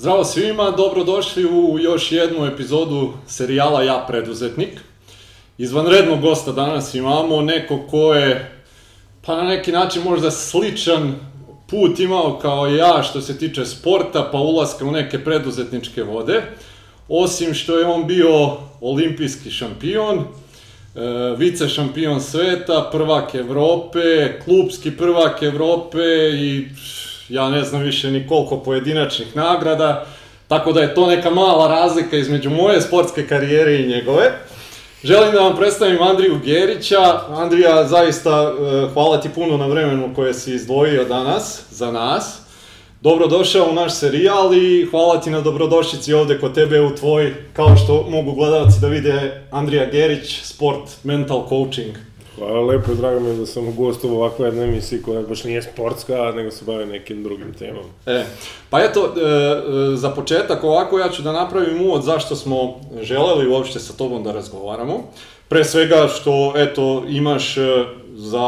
Zdravo svima, dobrodošli u još jednu epizodu serijala Ja preduzetnik. Izvanrednog gosta danas imamo, neko ko je pa na neki način možda sličan put imao kao ja što se tiče sporta, pa ulaska u neke preduzetničke vode. Osim što je on bio olimpijski šampion, e, vice šampion sveta, prvak Evrope, klubski prvak Evrope i ja ne znam više ni koliko pojedinačnih nagrada, tako da je to neka mala razlika između moje sportske karijere i njegove. Želim da vam predstavim Andriju Gerića. Andrija, zaista e, hvala ti puno na vremenu koje si izdvojio danas za nas. Dobrodošao u naš serijal i hvala ti na dobrodošlici ovde kod tebe u tvoj, kao što mogu gledalci da vide, Andrija Gerić, sport, mental coaching. Hvala lepo, drago mi je da sam gostovao u ovakvoj jednoj emisiji koja baš nije sportska, nego se bavi nekim drugim temama. E, pa eto, e, e, za početak ovako ja ću da napravim uvod zašto smo želeli uopšte sa tobom da razgovaramo. Pre svega što, eto, imaš e, za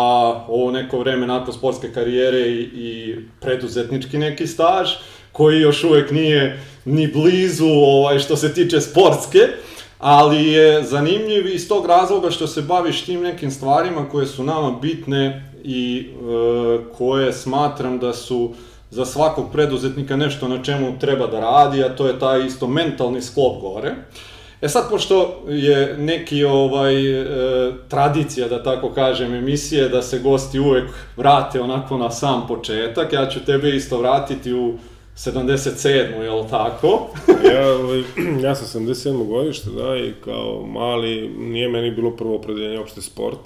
ovo neko vreme nakon sportske karijere i, i preduzetnički neki staž, koji još uvek nije ni blizu ovaj, što se tiče sportske, ali je zanimljiv iz tog razloga što se baviš tim nekim stvarima koje su nama bitne i e, koje smatram da su za svakog preduzetnika nešto na čemu treba da radi, a to je taj isto mentalni sklop gore. E sad, pošto je neki ovaj, e, tradicija, da tako kažem, emisije, da se gosti uvek vrate onako na sam početak, ja ću tebe isto vratiti u 77. je li tako? ja, ovaj, ja sam 77. godište, da, i kao mali, nije meni bilo prvo opredeljenje uopšte sport.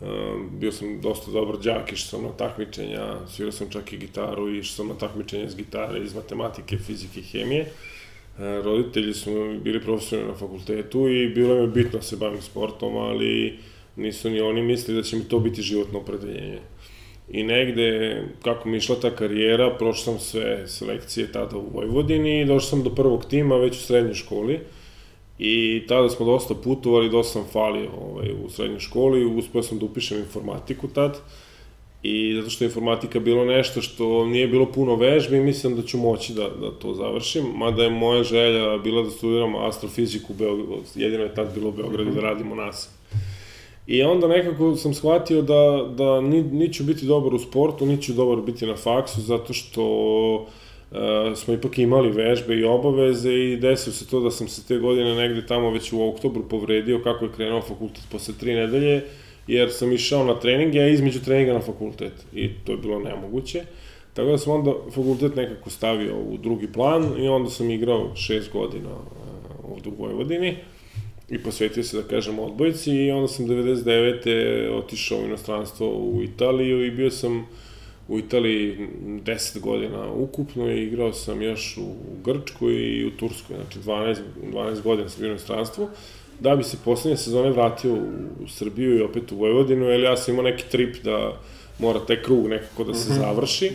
Uh, bio sam dosta dobar džak, išao sam na takmičenja, svirao sam čak i gitaru, išao sam na takmičenja iz gitare, iz matematike, fizike i hemije. Uh, roditelji su bili profesori na fakultetu i bilo je bitno da se bavim sportom, ali nisu ni oni mislili da će mi to biti životno opredeljenje. I negde, kako mi išla ta karijera, prošao sam sve selekcije tada u Vojvodini i došao sam do prvog tima već u srednjoj školi. I tada smo dosta putovali, dosta sam falio ovaj, u srednjoj školi, uspeo sam da upišem informatiku tad. I zato što je informatika bilo nešto što nije bilo puno vežbe i mislim da ću moći da, da to završim, mada je moja želja bila da studiram astrofiziku u Beogradu, jedino je tad bilo u Beogradu da radimo NASA. I onda nekako sam shvatio da, da ni, ni ću biti dobar u sportu, ni ću dobar biti na faksu, zato što uh, smo ipak imali vežbe i obaveze i desio se to da sam se te godine negde tamo već u oktobru povredio kako je krenuo fakultet posle tri nedelje, jer sam išao na treninge, a između treninga na fakultet. I to je bilo nemoguće. Tako da sam onda fakultet nekako stavio u drugi plan i onda sam igrao šest godina uh, ovde u Vojvodini. Uh, i posvetio se, da kažem, odbojci i onda sam 99. otišao u inostranstvo u Italiju i bio sam u Italiji 10 godina ukupno i igrao sam još u Grčkoj i u Turskoj, znači 12, 12 godina sam bio u inostranstvu, da bi se poslednje sezone vratio u Srbiju i opet u Vojvodinu, jer ja sam imao neki trip da mora taj krug nekako da se mm -hmm. završi.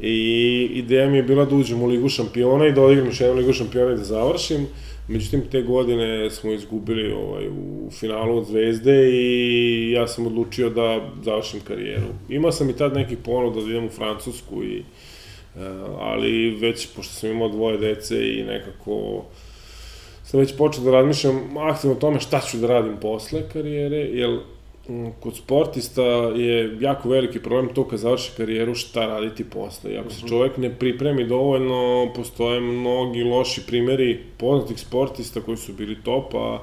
I ideja mi je bila da uđem u Ligu šampiona i da odigram još jednu Ligu šampiona i da završim. Međutim, te godine smo izgubili ovaj, u finalu od Zvezde i ja sam odlučio da završim karijeru. Imao sam i tad neki ponud da idem u Francusku, i, uh, ali već, pošto sam imao dvoje dece i nekako sam već počeo da razmišljam aktivno o tome šta ću da radim posle karijere, jer kod sportista je jako veliki problem to kad završi karijeru šta raditi posle. I ako se mhm. čovek ne pripremi dovoljno, postoje mnogi loši primeri poznatih sportista koji su bili top, a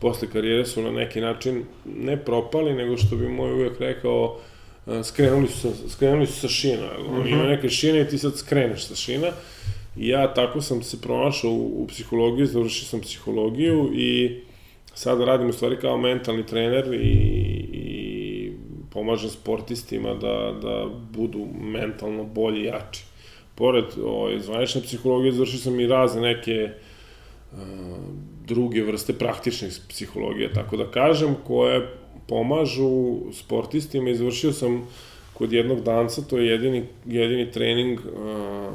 posle karijere su na neki način ne propali, nego što bi moj uvijek rekao, skrenuli su, skrenuli su sa šina. Mm -hmm. Ima neke šine i ti sad skreneš sa šina. I ja tako sam se pronašao u, u psihologiji, završio sam psihologiju i sada radim u stvari kao mentalni trener i, i pomažem sportistima da, da budu mentalno bolji i jači. Pored ovaj, zvanične psihologije, završio sam i razne neke uh, druge vrste praktične psihologije, tako da kažem, koje pomažu sportistima. Izvršio sam kod jednog danca, to je jedini, jedini trening uh,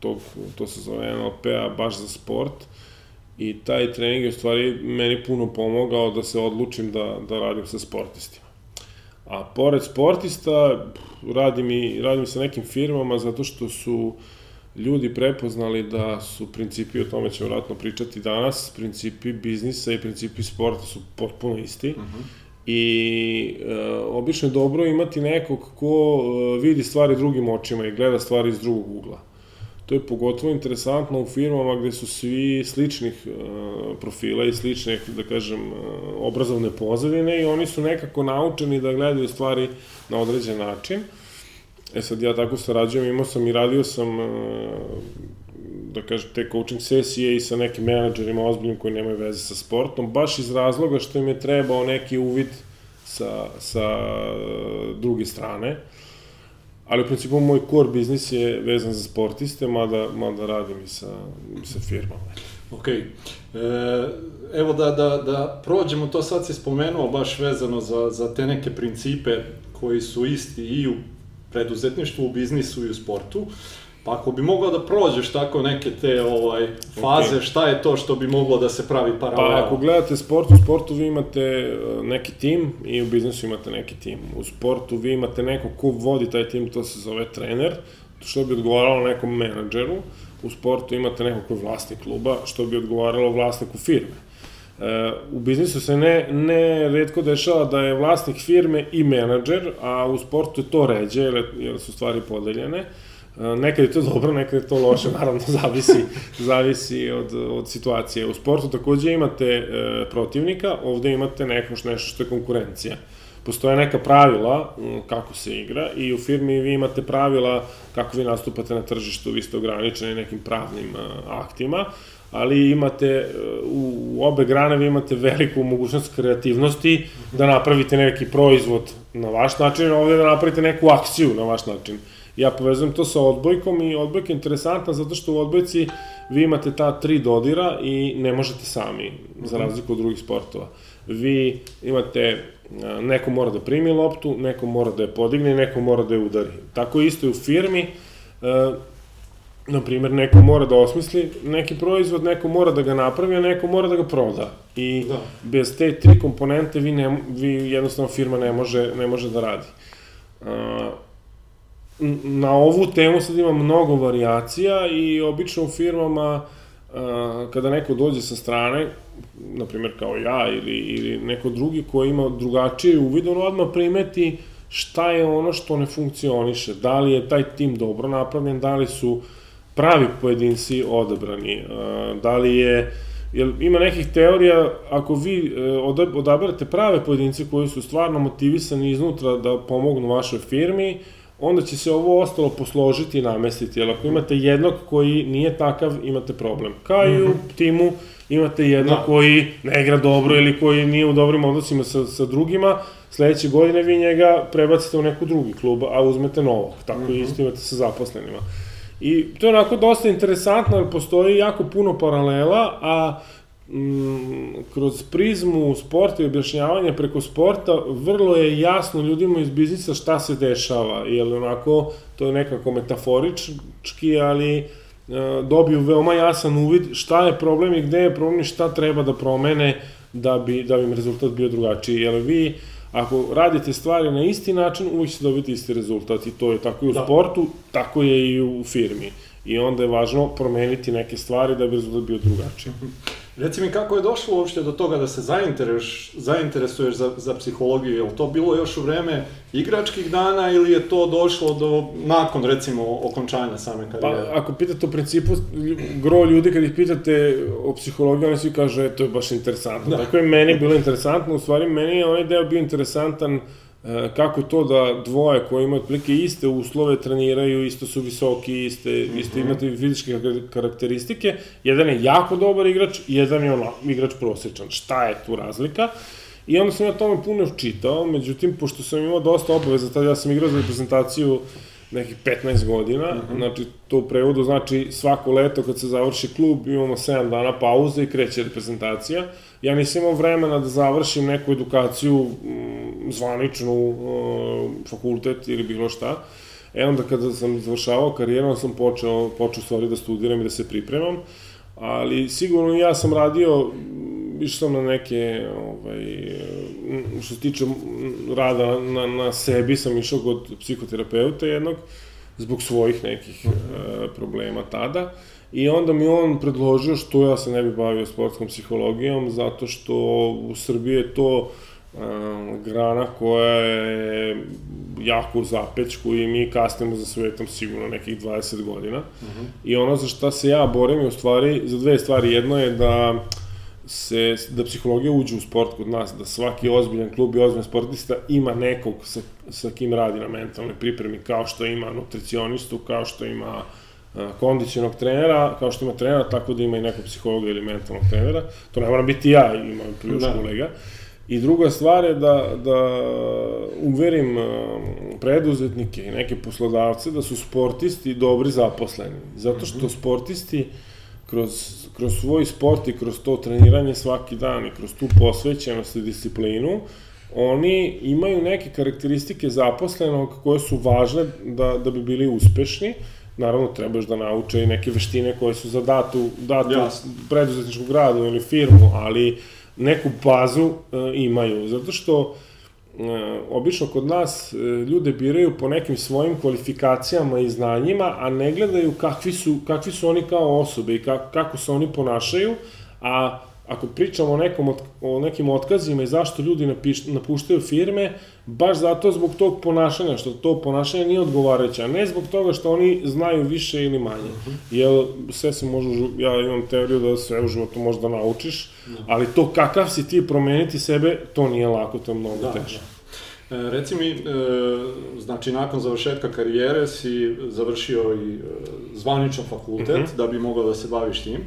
tog, to se zove NLP-a baš za sport, I taj trening je u stvari meni puno pomogao da se odlučim da, da radim sa sportistima. A pored sportista, radim, i, radim sa nekim firmama zato što su ljudi prepoznali da su principi, o tome ćemo vratno pričati danas, principi biznisa i principi sporta su potpuno isti. Uh -huh. I e, obično je dobro imati nekog ko e, vidi stvari drugim očima i gleda stvari iz drugog ugla. To je pogotovo interesantno u firmama gde su svi sličnih e, profila i slične, da kažem, e, obrazovne pozadine i oni su nekako naučeni da gledaju stvari na određen način. E sad ja tako sarađujem, imao sam i radio sam e, da kažem, te coaching sesije i sa nekim menadžerima ozbiljnim koji nemaju veze sa sportom, baš iz razloga što im je trebao neki uvid sa, sa druge strane. Ali u principu moj core biznis je vezan za sportiste, mada, mada radim i sa, sa firmama. Ok. E, evo da, da, da prođemo, to sad si spomenuo baš vezano za, za te neke principe koji su isti i u preduzetništvu, u biznisu i u sportu. Pa ako bi mogao da prođeš tako neke te ovaj faze, okay. šta je to što bi moglo da se pravi paralelno? Pa ako gledate sport, u sportu vi imate e, neki tim i u biznisu imate neki tim. U sportu vi imate neko ko vodi taj tim, to se zove trener, što bi odgovaralo nekom menadžeru. U sportu imate neko ko je vlasnik kluba, što bi odgovaralo vlasniku firme. E, u biznisu se ne, ne redko dešava da je vlasnik firme i menadžer, a u sportu je to ređe, jer, jer su stvari podeljene. Nekad je to dobro, nekad je to loše, naravno zavisi, zavisi od, od situacije. U sportu takođe imate e, protivnika, ovde imate neko što, nešto što je konkurencija. Postoje neka pravila kako se igra i u firmi vi imate pravila kako vi nastupate na tržištu, vi ste ograničeni nekim pravnim aktima, ali imate e, u, u obe grane vi imate veliku mogućnost kreativnosti da napravite neki proizvod na vaš način, ovde da napravite neku akciju na vaš način ja povezujem to sa odbojkom i odbojka je interesantna zato što u odbojci vi imate ta tri dodira i ne možete sami, za mhm. razliku od drugih sportova. Vi imate, neko mora da primi loptu, neko mora da je podigne neko mora da je udari. Tako isto i u firmi, na primjer, neko mora da osmisli neki proizvod, neko mora da ga napravi, a neko mora da ga proda. I da. bez te tri komponente vi, ne, vi jednostavno firma ne može, ne može da radi. Uh, na ovu temu sad ima mnogo variacija i obično u firmama kada neko dođe sa strane, na primjer kao ja ili, ili neko drugi koji ima drugačije uvid, on odmah primeti šta je ono što ne funkcioniše, da li je taj tim dobro napravljen, da li su pravi pojedinci odabrani, da li je Jer ima nekih teorija, ako vi e, odaberete prave pojedince koji su stvarno motivisani iznutra da pomognu vašoj firmi, onda će se ovo ostalo posložiti i namestiti, jer ako imate jednog koji nije takav, imate problem. Kao i u mhm. timu imate jednog da. koji ne igra dobro ili koji nije u dobrim odnosima sa, sa drugima, sledeće godine vi njega prebacite u neku drugi klub, a uzmete novog. Tako mm -hmm. isto imate sa zaposlenima. I to je onako dosta interesantno, jer postoji jako puno paralela, a kroz prizmu sporta i objašnjavanja preko sporta vrlo je jasno ljudima iz biznisa šta se dešava, jer onako to je nekako metaforički, ali e, dobiju veoma jasan uvid šta je problem i gde je problem i šta treba da promene da bi, da bi im rezultat bio drugačiji. Jer vi, ako radite stvari na isti način, uvijek ćete dobiti isti rezultat i to je tako i u da. sportu, tako je i u firmi. I onda je važno promeniti neke stvari da bi rezultat bio drugačiji. Reci mi kako je došlo uopšte do toga da se zainteresuješ, zainteresuješ za, za psihologiju? Je li to bilo još u vreme igračkih dana ili je to došlo do, nakon recimo okončanja same karijere? Pa ako pitate u principu, gro ljudi kad ih pitate o psihologiji, oni svi kažu, e, to je baš interesantno. Da. Tako je meni bilo interesantno, u stvari meni je ovaj deo bio interesantan uh, kako to da dvoje koji imaju otprilike iste uslove treniraju, isto su visoki, iste, mm -hmm. iste imate fizičke karakteristike, jedan je jako dobar igrač, jedan je ono, igrač prosečan. Šta je tu razlika? I onda sam ja tome puno čitao, međutim, pošto sam imao dosta obaveza, tada ja sam igrao za reprezentaciju nekih 15 godina, mm -hmm. znači to u prevodu znači svako leto kad se završi klub imamo 7 dana pauze i kreće reprezentacija. Ja nisam imao vremena da završim neku edukaciju mm, zvaničnu, uh, fakultet ili bilo šta. E onda kada sam završavao karijeru, sam počeo, počeo stvari da studiram i da se pripremam, ali sigurno ja sam radio išao sam na neke, ovaj, što se tiče rada na, na sebi, sam išao kod psihoterapeuta jednog, zbog svojih nekih uh, problema tada. I onda mi on predložio što ja se ne bi bavio sportskom psihologijom, zato što u Srbiji je to um, grana koja je jako u zapečku i mi kasnimo za svetom sigurno nekih 20 godina. Uh -huh. I ono za šta se ja borim je u stvari, za dve stvari. Jedno je da se, da psihologija uđe u sport kod nas, da svaki ozbiljan klub i ozbiljan sportista ima nekog sa, sa kim radi na mentalnoj pripremi, kao što ima nutricionistu, kao što ima kondicionog trenera, kao što ima trenera, tako da ima i nekog psihologa ili mentalnog trenera. To ne mora biti ja, ima još da. kolega. I druga stvar je da, da uverim preduzetnike i neke poslodavce da su sportisti dobri zaposleni. Zato što mhm. sportisti kroz, kroz svoj sport i kroz to treniranje svaki dan i kroz tu posvećenost i disciplinu, oni imaju neke karakteristike zaposlenog koje su važne da, da bi bili uspešni, naravno trebaš da nauče i neke veštine koje su za datu, datu Jasne. preduzetničku gradu ili firmu, ali neku bazu uh, imaju, zato što uh, obično kod nas uh, ljude biraju po nekim svojim kvalifikacijama i znanjima, a ne gledaju kakvi su, kakvi su oni kao osobe i kako, kako se oni ponašaju, a ako pričamo o, nekom, o nekim otkazima i zašto ljudi napiš, napuštaju firme, baš zato zbog tog ponašanja, što to ponašanje nije odgovarajuće, a ne zbog toga što oni znaju više ili manje. Uh -huh. Jer sve se može, ja imam teoriju da sve u životu možda naučiš, uh -huh. ali to kakav si ti promeniti sebe, to nije lako, to je mnogo da, teže. Da. E, reci mi, e, znači nakon završetka karijere si završio i e, zvaničan fakultet uh mhm. -huh. da bi mogao da se baviš tim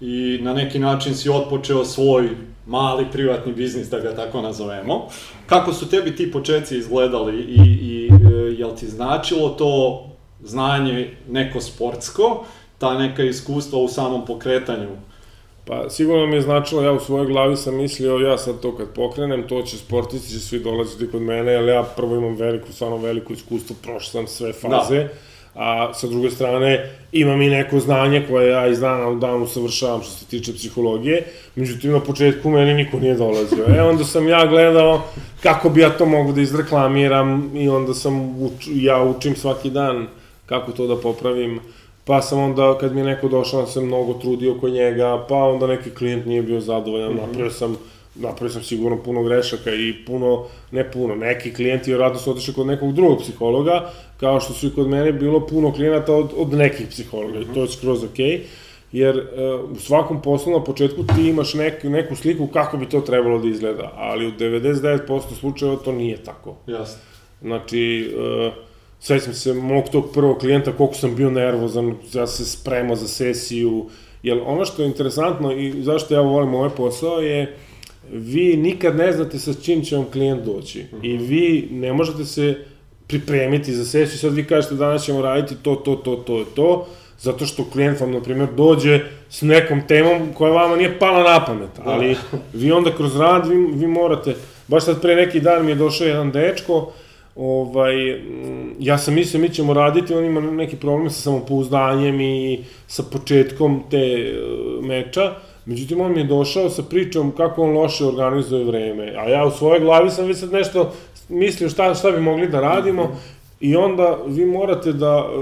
i na neki način si otpočeo svoj mali privatni biznis, da ga tako nazovemo. Kako su tebi ti početci izgledali i, i e, jel ti značilo to znanje neko sportsko, ta neka iskustva u samom pokretanju Pa sigurno mi je značilo, ja u svojoj glavi sam mislio, ja sad to kad pokrenem, to će sportisti, će svi dolaziti kod mene, ali ja prvo imam veliku, stvarno veliko iskustvo, prošao sam sve faze. Da a sa druge strane imam i neko znanje koje ja iz dana u dan usavršavam što se tiče psihologije, međutim na početku meni niko nije dolazio. E onda sam ja gledao kako bi ja to mogu da izreklamiram i onda sam, uč, ja učim svaki dan kako to da popravim, pa sam onda kad mi je neko došao sam mnogo trudio oko njega, pa onda neki klijent nije bio zadovoljan, mm -hmm. napravio sam napravio sam sigurno puno grešaka i puno, ne puno, neki klijenti radno su otišli kod nekog drugog psihologa, kao što su i kod mene bilo puno klijenata od, od nekih psihologa, mm -hmm. i to je skroz okej. Okay jer uh, u svakom poslu na početku ti imaš nek, neku sliku kako bi to trebalo da izgleda, ali u 99% slučajeva to nije tako. Jasno. Znači, uh, sećam se mog tog prvog klijenta, koliko sam bio nervozan, ja se spremao za sesiju, jer ono što je interesantno i zašto ja volim ovaj posao je vi nikad ne znate sa čim će vam klijent doći. Uh -huh. I vi ne možete se pripremiti za sesiju, sad vi kažete danas ćemo raditi to, to, to, to, to, zato što klijent vam, na primjer, dođe s nekom temom koja vama nije pala na pamet, da. ali vi onda kroz rad, vi, vi morate, baš sad pre neki dan mi je došao jedan dečko, ovaj, ja sam mislio mi ćemo raditi, on ima neki problem sa samopouzdanjem i sa početkom te uh, meča, Međutim, on mi je došao sa pričom kako on loše organizuje vreme, a ja u svojoj glavi sam već sad nešto mislio šta, šta bi mogli da radimo i onda vi morate da uh,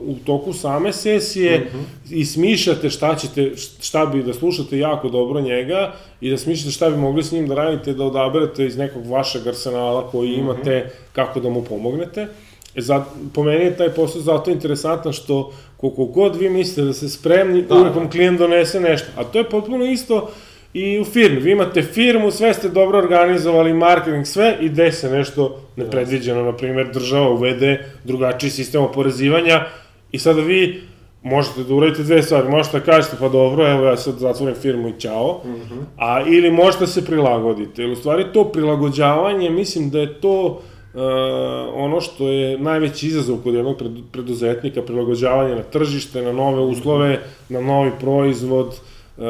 u toku same sesije uh mhm. -huh. i smišljate šta ćete, šta bi da slušate jako dobro njega i da smišljate šta bi mogli s njim da radite, da odaberete iz nekog vašeg arsenala koji uh mhm. -huh. imate kako da mu pomognete. E, za, po meni je taj posao zato interesantan što koliko god vi mislite da ste spremni, da, uvek vam da. klijent donese nešto. A to je potpuno isto i u firmi. Vi imate firmu, sve ste dobro organizovali, marketing, sve i dese nešto nepredviđeno, na primjer država uvede drugačiji sistem oporezivanja i sada vi možete da uradite dve stvari, možete da kažete pa dobro, evo ja sad zatvorim firmu i čao, mm -hmm. a ili možete da se prilagodite. Ili u stvari to prilagođavanje, mislim da je to Uh, ono što je najveći izazov kod jednog preduzetnika, prilagođavanje na tržište, na nove uslove, na novi proizvod uh,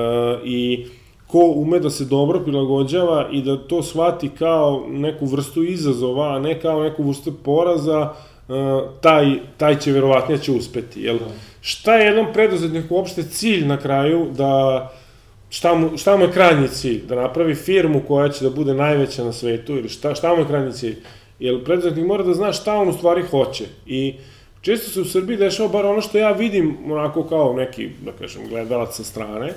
i ko ume da se dobro prilagođava i da to shvati kao neku vrstu izazova, a ne kao neku vrstu poraza, uh, taj, taj će verovatnije će uspeti. Jel? Šta je jednom preduzetniku uopšte cilj na kraju da šta mu, šta mu je krajnji cilj? Da napravi firmu koja će da bude najveća na svetu ili šta, šta mu je krajnji cilj? Jer preduzetnik mora da zna šta on u stvari hoće. I često se u Srbiji dešava bar ono što ja vidim onako kao neki, da kažem, gledalac sa strane,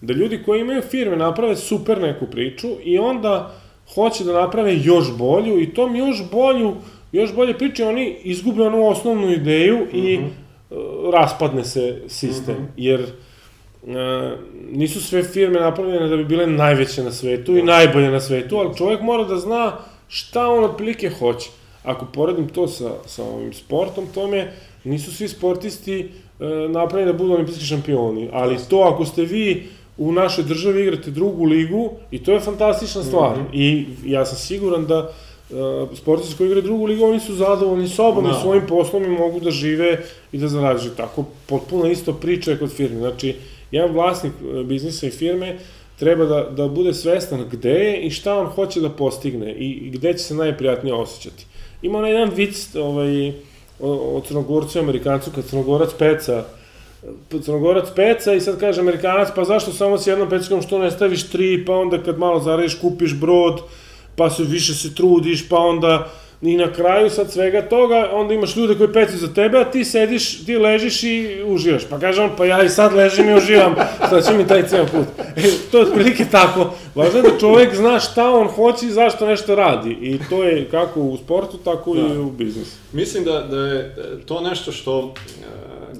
da ljudi koji imaju firme naprave super neku priču i onda hoće da naprave još bolju i tom još bolju, još bolje priče oni izgube onu osnovnu ideju mm -hmm. i uh, raspadne se sistem, mm -hmm. jer uh, nisu sve firme napravljene da bi bile najveće na svetu i najbolje na svetu, ali čovjek mora da zna šta on otprilike hoće. Ako poredim to sa, sa ovim sportom, tome nisu svi sportisti uh, napravljeni da budu olimpijski šampioni, ali to ako ste vi u našoj državi igrate drugu ligu i to je fantastična stvar. Mm -hmm. I ja sam siguran da uh, sportisti koji igraju drugu ligu, oni su zadovoljni sobom no. i da. svojim poslom i mogu da žive i da zarađuju. Tako, potpuno isto priča je kod firme. Znači, jedan vlasnik e, biznisa i firme treba da, da bude svestan gde je i šta on hoće da postigne i, i gde će se najprijatnije osjećati. Ima onaj jedan vic ovaj, o, o Crnogorcu i Amerikancu, kad Crnogorac peca Crnogorac peca i sad kaže Amerikanac, pa zašto samo s jednom peckom što ne staviš tri, pa onda kad malo zaradiš kupiš brod, pa se više se trudiš, pa onda i na kraju sad svega toga, onda imaš ljude koji pecu za tebe, a ti sediš, ti ležiš i uživaš. Pa kaže on, pa ja i sad ležim i uživam, sad će mi taj ceo put. E, to je otprilike tako. Važno je da čovek zna šta on hoće i zašto nešto radi. I to je kako u sportu, tako da. i u biznisu. Mislim da, da je to nešto što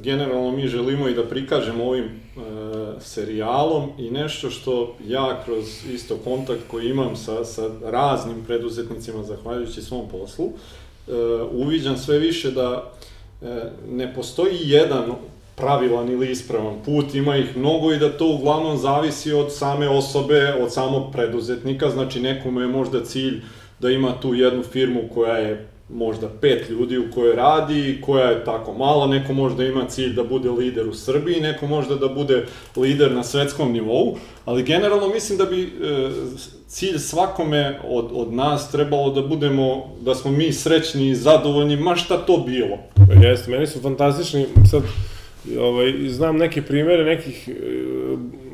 generalno mi želimo i da prikažemo ovim e, serijalom i nešto što ja kroz isto kontakt koji imam sa, sa raznim preduzetnicima zahvaljujući svom poslu, e, uviđam sve više da e, ne postoji jedan pravilan ili ispravan put, ima ih mnogo i da to uglavnom zavisi od same osobe, od samog preduzetnika, znači nekome je možda cilj da ima tu jednu firmu koja je možda pet ljudi u kojoj radi, koja je tako mala, neko možda ima cilj da bude lider u Srbiji, neko možda da bude lider na svetskom nivou, ali generalno mislim da bi e, cilj svakome od, od nas trebalo da budemo, da smo mi srećni i zadovoljni, ma šta to bilo. Jeste, meni su fantastični, sad, ovaj, znam neke primere, nekih, e,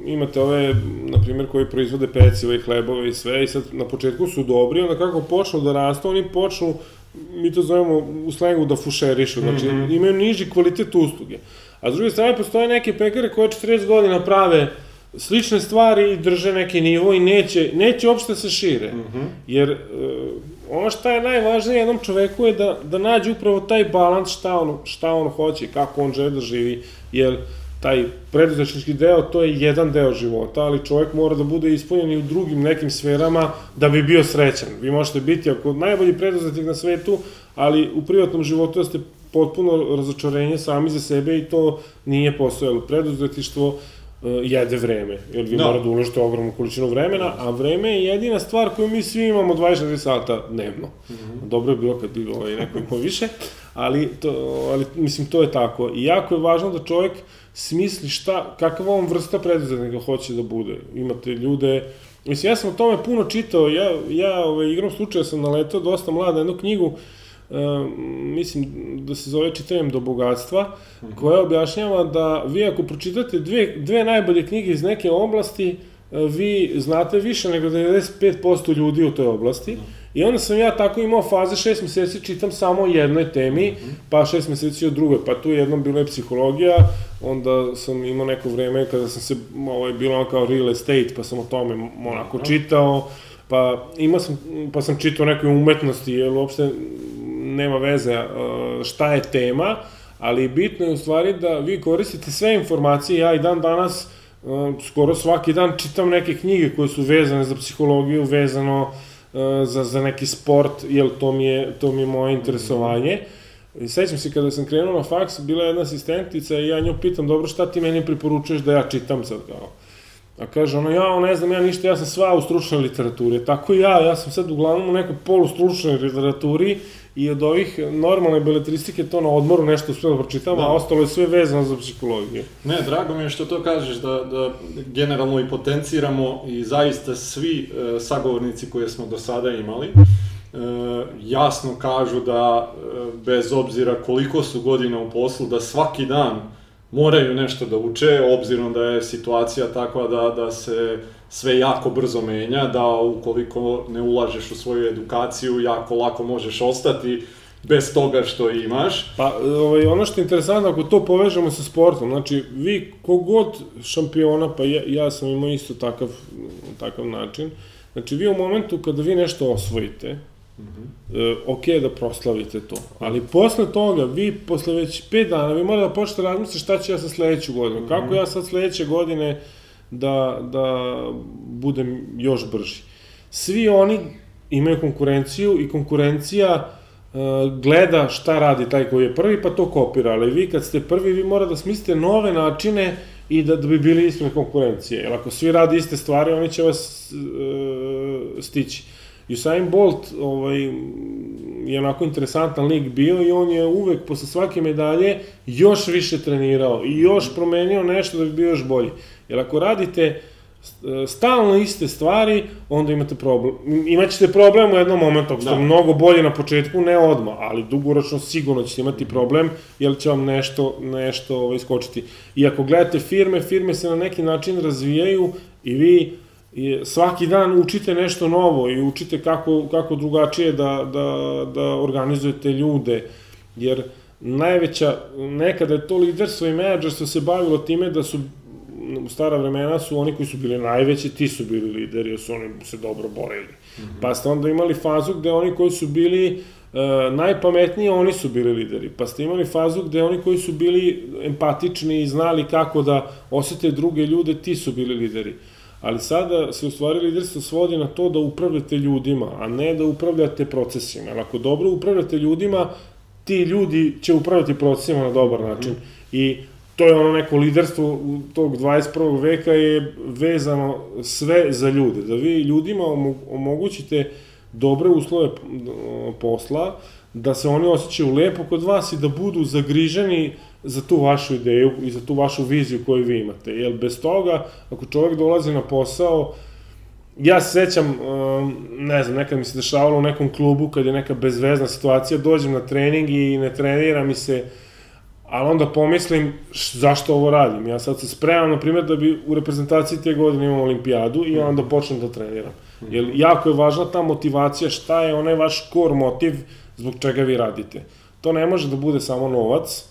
imate ove, na primjer, koji proizvode peciva i hlebove i sve, i sad na početku su dobri, onda kako počnu da rastu, oni počnu mi to zovemo u slengu da fušerišu, znači mm -hmm. imaju niži kvalitet usluge. A s druge strane postoje neke pekare koje 40 godina prave slične stvari i drže neki nivo i neće, neće uopšte se šire. Mm -hmm. Jer uh, ono što je najvažnije jednom čoveku je da, da nađe upravo taj balans šta on, šta on hoće, kako on želi da živi, jer taj preduzetnički deo, to je jedan deo života, ali čovjek mora da bude ispunjen i u drugim nekim sferama da bi bio srećan. Vi možete biti ako najbolji preduzetnik na svetu, ali u privatnom životu da ste potpuno razočarenje sami za sebe i to nije postojalo. Preduzetništvo uh, jede vreme, jer vi no. Da. morate da uložite ogromnu količinu vremena, a vreme je jedina stvar koju mi svi imamo 24 sata dnevno. Mm -hmm. Dobro je bilo kad bi ovaj, neko imao više, ali, to, ali mislim to je tako. I jako je važno da čovjek smisli šta, kakva on vrsta preduzetnika hoće da bude. Imate ljude, mislim, ja sam o tome puno čitao, ja, ja ovaj, igrom slučaja sam naletao dosta mlada jednu knjigu, uh, mislim da se zove Čitajem do bogatstva, mhm. -huh. koja objašnjava da vi ako pročitate dve, dve najbolje knjige iz neke oblasti, uh, vi znate više nego 95% ljudi u toj oblasti. Uh mhm. I onda sam ja tako imao faze šest meseci, čitam samo o jednoj temi, pa šest meseci o drugoj, pa tu jednom bila je psihologija, onda sam imao neko vreme kada sam se, ovo je bilo kao real estate, pa sam o tome onako čitao, pa imao sam, pa sam čitao nekoj umetnosti, jer uopšte nema veze šta je tema, ali bitno je u stvari da vi koristite sve informacije, ja i dan danas skoro svaki dan čitam neke knjige koje su vezane za psihologiju, vezano za, za neki sport, jer to mi je, to mi je moje interesovanje. I sećam se kada sam krenuo na faks, bila je jedna asistentica i ja nju pitam, dobro, šta ti meni preporučuješ da ja čitam sad, kao? A kaže ono, ja ne znam, ja ništa, ja sam sva u stručnoj literaturi. Tako i ja, ja sam sad uglavnom u nekoj polustručnoj literaturi i od ovih normalne beletristike to na odmoru nešto uspio da pročitam, da. a ostalo je sve vezano za psihologiju. Ne, drago mi je što to kažeš, da, da generalno i potenciramo i zaista svi e, sagovornici koje smo do sada imali, e, jasno kažu da e, bez obzira koliko su godina u poslu, da svaki dan moraju nešto da uče, obzirom da je situacija takva da, da se sve jako brzo menja, da ukoliko ne ulažeš u svoju edukaciju, jako lako možeš ostati bez toga što imaš. Pa, ovaj, ono što je interesantno, ako to povežemo sa sportom, znači, vi kogod šampiona, pa ja, ja sam imao isto takav, takav način, znači, vi u momentu kada vi nešto osvojite, Mm -hmm. e, ok da proslavite to, ali posle toga, vi posle već 5 dana, vi morate da počnete razmisliti šta će ja sa sledeću godinu, mm -hmm. kako ja sad sledeće godine da, da budem još brži. Svi oni imaju konkurenciju i konkurencija uh, gleda šta radi taj koji je prvi, pa to kopira, ali vi kad ste prvi, vi mora da smislite nove načine i da, da bi bili ispred konkurencije, jer ako svi radi iste stvari, oni će vas uh, stići. Usain Bolt ovaj, je onako interesantan lik bio i on je uvek posle svake medalje još više trenirao i još promenio nešto da bi bio još bolji. Jer ako radite stalno iste stvari, onda imate problem. Imaćete problem u jednom momentu, ako ste da. mnogo bolje na početku, ne odmah, ali dugoročno sigurno ćete imati problem, jer će vam nešto, nešto ovaj, skočiti. I ako gledate firme, firme se na neki način razvijaju i vi i svaki dan učite nešto novo i učite kako, kako drugačije da, da, da organizujete ljude, jer najveća, nekada je to liderstvo i menadžerstvo se bavilo time da su u stara vremena su oni koji su bili najveći, ti su bili lideri, jer su oni se dobro borili. Mm -hmm. Pa ste onda imali fazu gde oni koji su bili uh, najpametniji, oni su bili lideri. Pa ste imali fazu gde oni koji su bili empatični i znali kako da osete druge ljude, ti su bili lideri. Ali sada se u stvari liderstvo svodi na to da upravljate ljudima, a ne da upravljate procesima. Jer ako dobro upravljate ljudima, ti ljudi će upravljati procesima na dobar način. Mm. I to je ono neko liderstvo tog 21. veka je vezano sve za ljude, da vi ljudima omogućite dobre uslove posla, da se oni osjećaju lepo kod vas i da budu zagriženi za tu vašu ideju i za tu vašu viziju koju vi imate. Jer bez toga, ako čovjek dolazi na posao, ja se sećam, um, ne znam, nekad mi se dešavalo u nekom klubu kad je neka bezvezna situacija, dođem na trening i ne trenira mi se ali onda pomislim zašto ovo radim. Ja sad se spremam, na primjer, da bi u reprezentaciji te godine imao olimpijadu i onda počnem da treniram. Jer jako je važna ta motivacija, šta je onaj vaš core motiv zbog čega vi radite. To ne može da bude samo novac,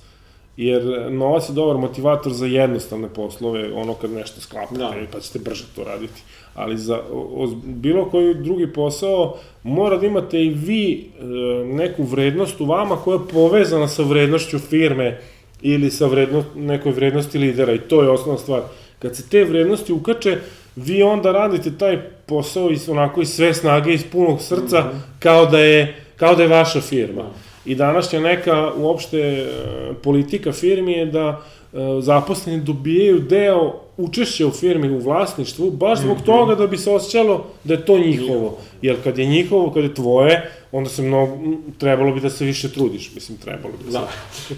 jer novac je dobar motivator za jednostavne poslove, ono kad nešto sklapate, da. pa ćete brže to raditi. Ali za o, bilo koji drugi posao mora da imate i vi e, neku vrednost u vama koja je povezana sa vrednošću firme ili sa vredno, nekoj vrednosti lidera i to je osnovna stvar. Kad se te vrednosti ukače, vi onda radite taj posao iz, onako iz sve snage, iz punog srca, mm -hmm. kao, da je, kao da je vaša firma. Mm I današnja neka uopšte e, politika firmi je da e, zaposleni dobijaju deo učešća u firmi u vlasništvu, baš zbog mm -hmm. toga da bi se osjećalo da je to njihovo. Jer kad je njihovo, kad je tvoje, onda se mnogo, trebalo bi da se više trudiš, mislim, trebalo bi da, da.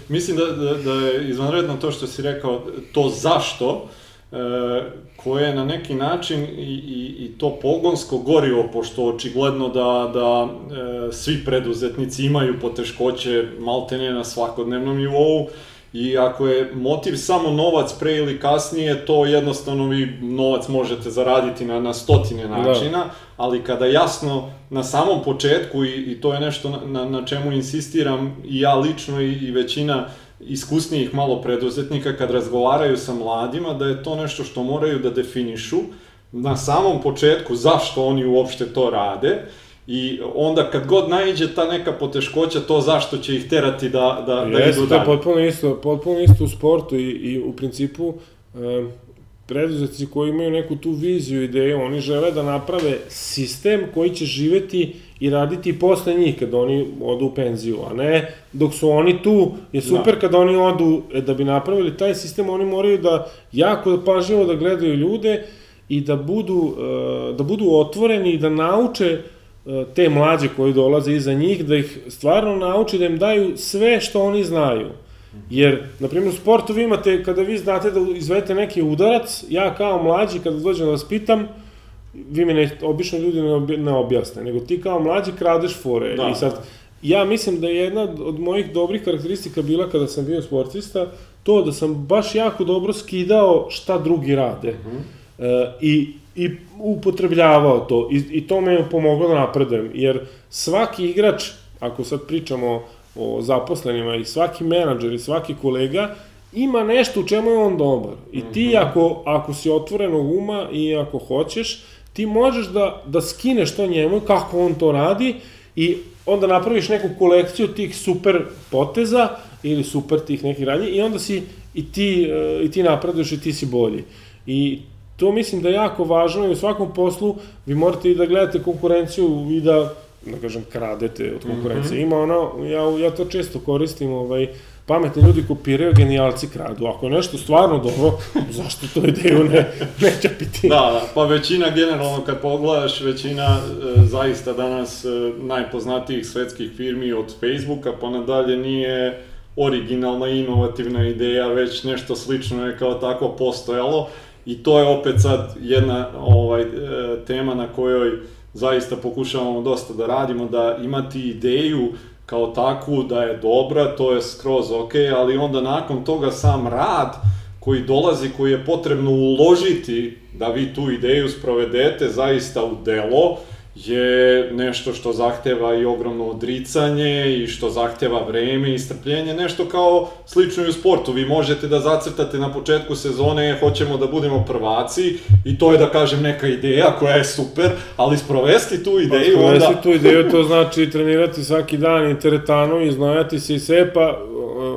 mislim da, da, da je izvanredno to što si rekao, to zašto, E, koje na neki način i, i, i to pogonsko gorivo, pošto očigledno da, da e, svi preduzetnici imaju poteškoće maltene na svakodnevnom nivou, I ako je motiv samo novac pre ili kasnije, to jednostavno vi novac možete zaraditi na, na stotine da. načina, da. ali kada jasno na samom početku, i, i to je nešto na, na, na čemu insistiram i ja lično i, i većina iskusnijih malo preduzetnika kad razgovaraju sa mladima, da je to nešto što moraju da definišu na samom početku zašto oni uopšte to rade, I onda kad god najđe ta neka poteškoća, to zašto će ih terati da, da, da idu dalje. potpuno isto, potpuno isto u sportu i, i u principu e, preduzetnici koji imaju neku tu viziju, ideju, oni žele da naprave sistem koji će živeti i raditi posle njih kad oni odu u penziju, a ne dok su oni tu, je da. super da. kad oni odu, e, da bi napravili taj sistem, oni moraju da jako pažljivo da gledaju ljude i da budu, e, da budu otvoreni i da nauče E, te mlađe koji dolaze iza njih, da ih stvarno nauči da im daju sve što oni znaju. Jer, na primjer, u sportu vi imate, kada vi znate da izvedete neki udarac, ja kao mlađi, kada dođem da vas pitam, vi mi ne, obično ljudi ne, ne objasne, nego ti kao mlađi kradeš fore. Da. I sad, ja mislim da je jedna od mojih dobrih karakteristika bila kada sam bio sportista, to da sam baš jako dobro skidao šta drugi rade. Uh -huh. e, I i upotrebljavao to i, i to me je pomoglo da napredujem, jer svaki igrač, ako sad pričamo o zaposlenima i svaki menadžer i svaki kolega ima nešto u čemu je on dobar. I ti Mhm. ako, ako si otvorenog uma i ako hoćeš, ti možeš da, da skineš to njemu, kako on to radi i onda napraviš neku kolekciju tih super poteza ili super tih nekih radnji i onda si i ti, e, i ti napreduješ i ti si bolji. I to mislim da je jako važno i u svakom poslu vi morate i da gledate konkurenciju i da, da kažem, kradete od konkurencije. Ima ono, ja, ja to često koristim, ovaj, pametni ljudi kopiraju, genijalci kradu. Ako je nešto stvarno dobro, zašto to ideju ne, ne čapiti? Da, da, pa većina generalno kad pogledaš, većina e, zaista danas e, najpoznatijih svetskih firmi od Facebooka pa nadalje nije originalna inovativna ideja, već nešto slično je kao tako postojalo i to je opet sad jedna ovaj e, tema na kojoj zaista pokušavamo dosta da radimo, da imati ideju kao takvu da je dobra, to je skroz ok, ali onda nakon toga sam rad koji dolazi, koji je potrebno uložiti da vi tu ideju sprovedete zaista u delo, je nešto što zahteva i ogromno odricanje i što zahteva vreme i strpljenje, nešto kao slično i u sportu. Vi možete da zacrtate na početku sezone, hoćemo da budemo prvaci i to je da kažem neka ideja koja je super, ali sprovesti tu ideju Pa, onda... onda... tu ideju, to znači trenirati svaki dan i teretanu i znojati se i sve, pa uh,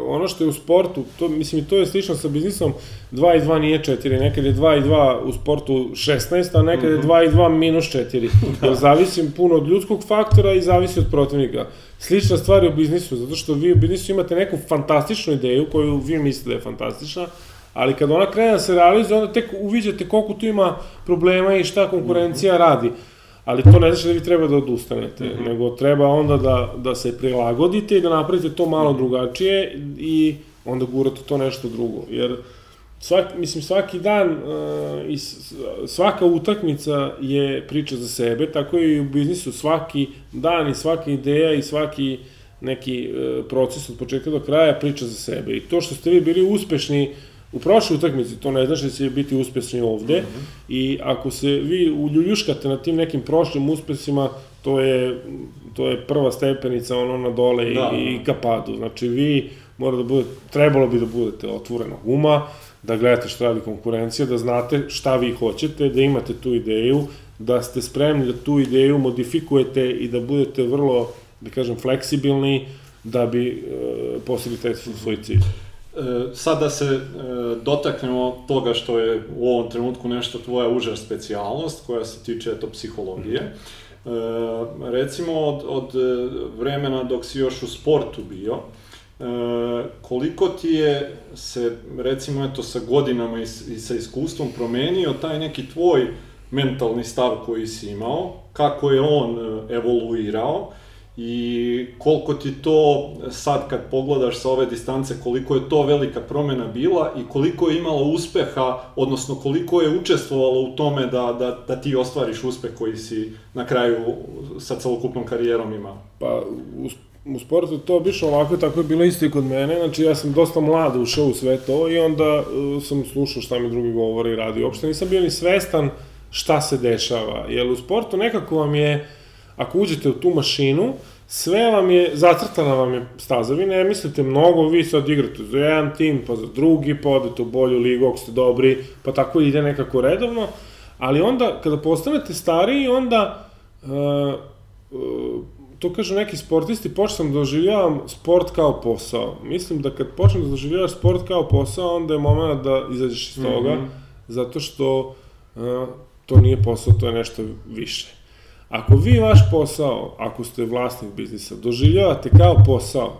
ono što je u sportu, to, mislim, i to je slično sa biznisom, 2 i 2 nije 4, nekad je 2 i 2 u sportu 16, a nekad je 2 i 2 minus 4. Jer zavisi puno od ljudskog faktora i zavisi od protivnika. Slična stvar je u biznisu, zato što vi u biznisu imate neku fantastičnu ideju koju vi mislite da je fantastična, ali kad ona krene da se realizuje, onda tek uviđate koliko tu ima problema i šta konkurencija radi. Ali to ne znači da vi treba da odustanete, mm -hmm. nego treba onda da, da se prilagodite i da napravite to malo drugačije i onda gurate to nešto drugo. Jer svaki, mislim, svaki dan uh, i svaka utakmica je priča za sebe, tako i u biznisu svaki dan i svaka ideja i svaki neki uh, proces od početka do kraja priča za sebe. I to što ste vi bili uspešni u prošloj utakmici, to ne znači da će biti uspešni ovde, mm -hmm. i ako se vi uljuljuškate na tim nekim prošlim uspesima, to je, to je prva stepenica ono na dole da. i, i ka padu. Znači vi mora da budete, trebalo bi da budete otvorenog uma, da gledate šta radi konkurencija, da znate šta vi hoćete, da imate tu ideju, da ste spremni da tu ideju modifikujete i da budete vrlo, da kažem, fleksibilni da bi e, postigli taj svoj cilj. E, sad da se e, dotaknemo toga što je u ovom trenutku nešto tvoja uža specijalnost koja se tiče eto psihologije. E, recimo od, od vremena dok si još u sportu bio, e, koliko ti je se recimo eto sa godinama i, i sa iskustvom promenio taj neki tvoj mentalni stav koji si imao, kako je on evoluirao i koliko ti to sad kad pogledaš sa ove distance, koliko je to velika promena bila i koliko je imala uspeha, odnosno koliko je učestvovalo u tome da, da, da ti ostvariš uspeh koji si na kraju sa celokupnom karijerom imao? Pa, u, u sportu to obično ovako, tako je bilo isto i kod mene, znači ja sam dosta mlad ušao u sve to i onda uh, sam slušao šta mi drugi govore i radi. Uopšte nisam bio ni svestan šta se dešava, jer u sportu nekako vam je ako uđete u tu mašinu, sve vam je, zacrtana vam je staza, vi ne mislite mnogo, vi sad igrate za jedan tim, pa za drugi, pa odete u bolju ligu ako ste dobri, pa tako ide nekako redovno, ali onda, kada postanete stariji, onda, uh, uh, to kažu neki sportisti, počnem da doživljavam sport kao posao. Mislim da kad počnem da doživljavaš sport kao posao, onda je moment da izađeš iz toga, mm -hmm. zato što uh, to nije posao, to je nešto više. Ako vi vaš posao, ako ste vlasnik biznisa, doživljavate kao posao,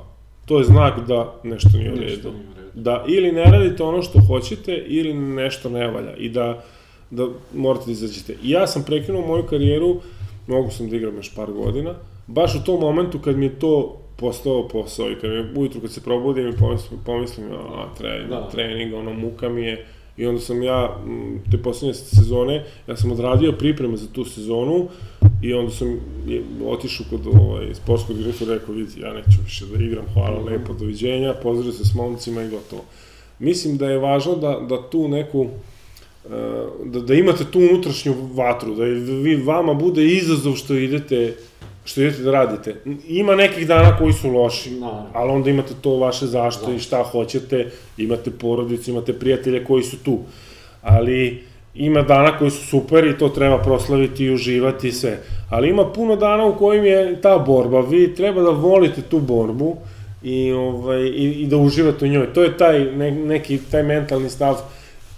to je znak da nešto nije u redu. Da ili ne radite ono što hoćete, ili nešto ne valja. I da, da morate da izađete. I ja sam prekinuo moju karijeru, mogu sam da igram još par godina, baš u tom momentu kad mi je to postao posao i kad mi ujutru kad se probudim i pomislim, pomislim a, trening, da. trening, ono, muka mi je, I onda sam ja, te poslednje sezone, ja sam odradio pripreme za tu sezonu i onda sam otišao kod ovaj, sportskog direktora i rekao, vidi, ja neću više da igram, hvala lepo, doviđenja, pozdravio se s momcima i gotovo. Mislim da je važno da, da tu neku, da, da imate tu unutrašnju vatru, da vi vama bude izazov što idete što idete da radite. Ima nekih dana koji su loši, Naravno. ali onda imate to vaše zašto i šta hoćete, imate porodicu, imate prijatelje koji su tu. Ali ima dana koji su super i to treba proslaviti i uživati i sve. Ali ima puno dana u kojim je ta borba. Vi treba da volite tu borbu i, ovaj, i, i da uživate u njoj. To je taj ne, neki taj mentalni stav.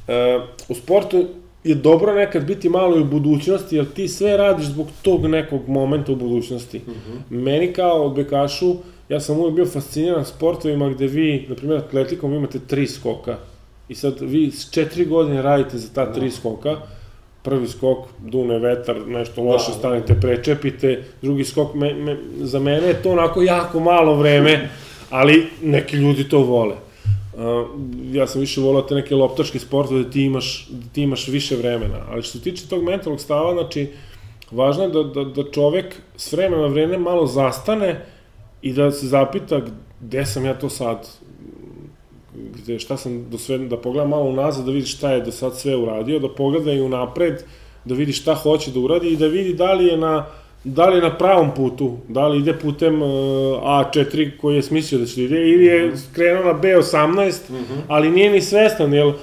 E, u sportu je dobro nekad biti malo i u budućnosti, jer ti sve radiš zbog tog nekog momenta u budućnosti. Mm -hmm. Meni kao odbekašu, ja sam uvijek bio fasciniran sportovima gde vi, na primjer, atletikom imate tri skoka. I sad vi s četiri godine radite za ta tri skoka, prvi skok, dune vetar, nešto loše, Da. stanete, prečepite, drugi skok, me, me, za mene je to onako jako malo vreme, ali neki ljudi to vole. Uh, ja sam više volao te neke loptačke sportove da ti imaš, da ti imaš više vremena, ali što se tiče tog mentalnog stava, znači, važno je da, da, da čovek s vremena na vreme malo zastane i da se zapita gde sam ja to sad, gde, šta sam do sve, da pogleda malo unazad, da vidi šta je do sad sve uradio, da pogleda i unapred, da vidi šta hoće da uradi i da vidi da li je na da li je na pravom putu, da li ide putem uh, A4 koji je smislio da će da ide, ili je krenuo na B18, ali nije ni svestan, jer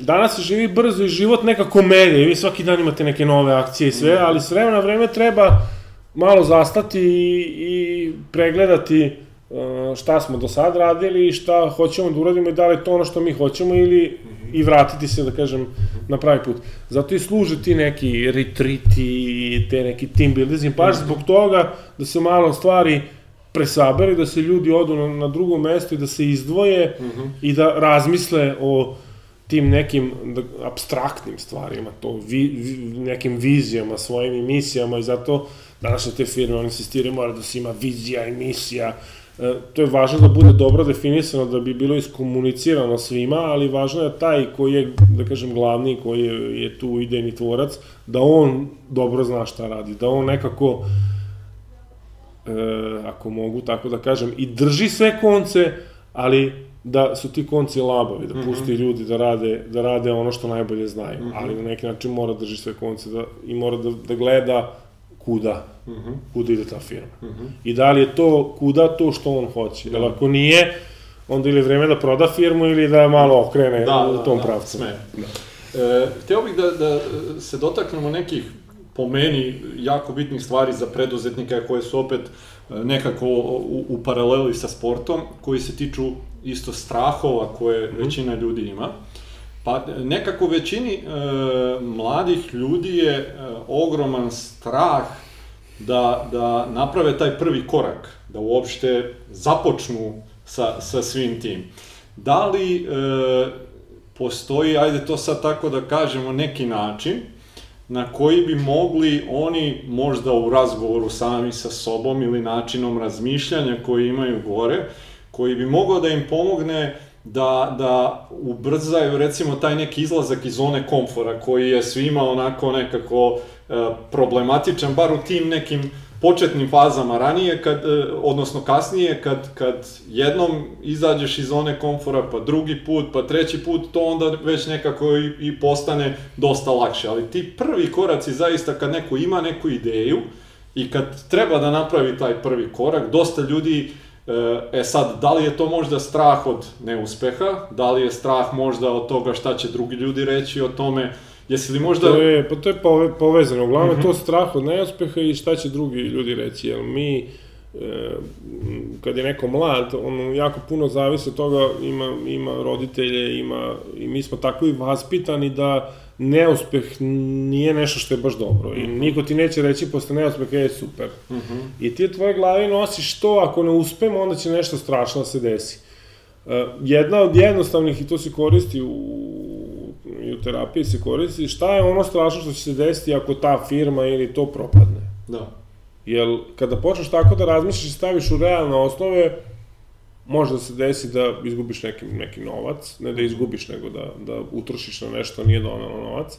danas se živi brzo i život neka komedija, i vi svaki dan imate neke nove akcije i sve, ali s vremena na vreme treba malo zastati i, i pregledati uh, šta smo do sad radili i šta hoćemo da uradimo i da li je to ono što mi hoćemo ili i vratiti se, da kažem, na pravi put. Zato i služe ti neki retriti i te neki team building, baš zbog toga da se malo stvari presabere, da se ljudi odu na, na drugo mesto i da se izdvoje i da razmisle o tim nekim da, abstraktnim stvarima, to vi, vi, nekim vizijama, svojim emisijama i zato današnje te firme, oni insistiraju mora da se ima vizija, emisija, e, to je važno da bude dobro definisano, da bi bilo iskomunicirano svima, ali važno je taj koji je, da kažem, glavni, koji je, je tu idejni tvorac, da on dobro zna šta radi, da on nekako, e, ako mogu tako da kažem, i drži sve konce, ali da su ti konci labavi, da pusti ljudi da rade, da rade ono što najbolje znaju, ali na neki način mora da drži sve konce da, i mora da, da gleda kuda, kuda ide ta firma. I da li je to, kuda to što on hoće. Jer ako nije, onda ili je vreme da proda firmu ili da malo okrene u tom pravcu. Sme. E, htio bih da, da se dotaknemo nekih po meni jako bitnih stvari za preduzetnika koje su opet e, nekako u, u paraleli sa sportom, koji se tiču isto strahova koje većina ljudi ima. Pa nekako većini e, mladih ljudi je e, ogroman strah da, da naprave taj prvi korak, da uopšte započnu sa, sa svim tim. Da li e, postoji, ajde to sad tako da kažemo, neki način na koji bi mogli oni možda u razgovoru sami sa sobom ili načinom razmišljanja koji imaju gore, koji bi mogao da im pomogne da, da ubrzaju recimo taj neki izlazak iz zone komfora koji je svima onako nekako e, problematičan, bar u tim nekim početnim fazama ranije, kad, e, odnosno kasnije, kad, kad jednom izađeš iz zone komfora, pa drugi put, pa treći put, to onda već nekako i, i postane dosta lakše. Ali ti prvi koraci zaista kad neko ima neku ideju i kad treba da napravi taj prvi korak, dosta ljudi E sad, da li je to možda strah od neuspeha, da li je strah možda od toga šta će drugi ljudi reći o tome, jesi li možda... To je, pa to je pove, povezano. Uglavnom mm -hmm. to strah od neuspeha i šta će drugi ljudi reći. Jer mi, e, kad je neko mlad, on jako puno zavisi od toga, ima, ima roditelje, ima, i mi smo tako i vaspitani da neuspeh nije nešto što je baš dobro. I niko ti neće reći posle neuspeha je super. Mm -hmm. I ti u tvojoj glavi nosiš to, ako ne uspemo, onda će nešto strašno da se desi. Uh, jedna od jednostavnih, i to se koristi u, i u terapiji se koristi, šta je ono strašno što će se desiti ako ta firma ili to propadne? Da. Jer kada počneš tako da razmišljaš i staviš u realne osnove, može da se desi da izgubiš neki, neki novac, ne da izgubiš, nego da, da utrošiš na nešto, nije donalo novac,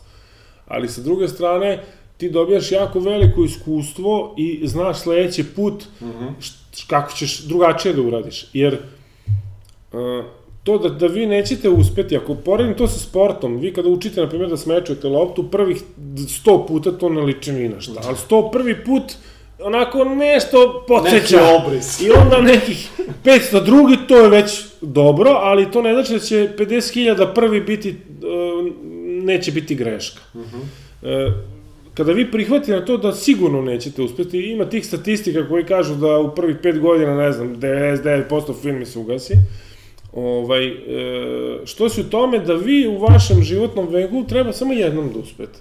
ali sa druge strane, ti dobijaš jako veliko iskustvo i znaš sledeći put mm -hmm. kako ćeš drugačije da uradiš. Jer uh, to da, da vi nećete uspeti, ako poredim to sa sportom, vi kada učite, na primjer, da smečujete loptu, prvih 100 puta to ne liči ni na šta, ali 100 prvi put onako nešto podsjeća. Neki obris. I onda nekih 500 drugi, to je već dobro, ali to ne znači da će 50.000 prvi biti, uh, neće biti greška. Uh -huh. uh, kada vi prihvatite na to da sigurno nećete uspeti, ima tih statistika koji kažu da u prvih 5 godina, ne znam, 99% filmi se ugasi, ovaj, e, što se u tome da vi u vašem životnom veku treba samo jednom da uspete.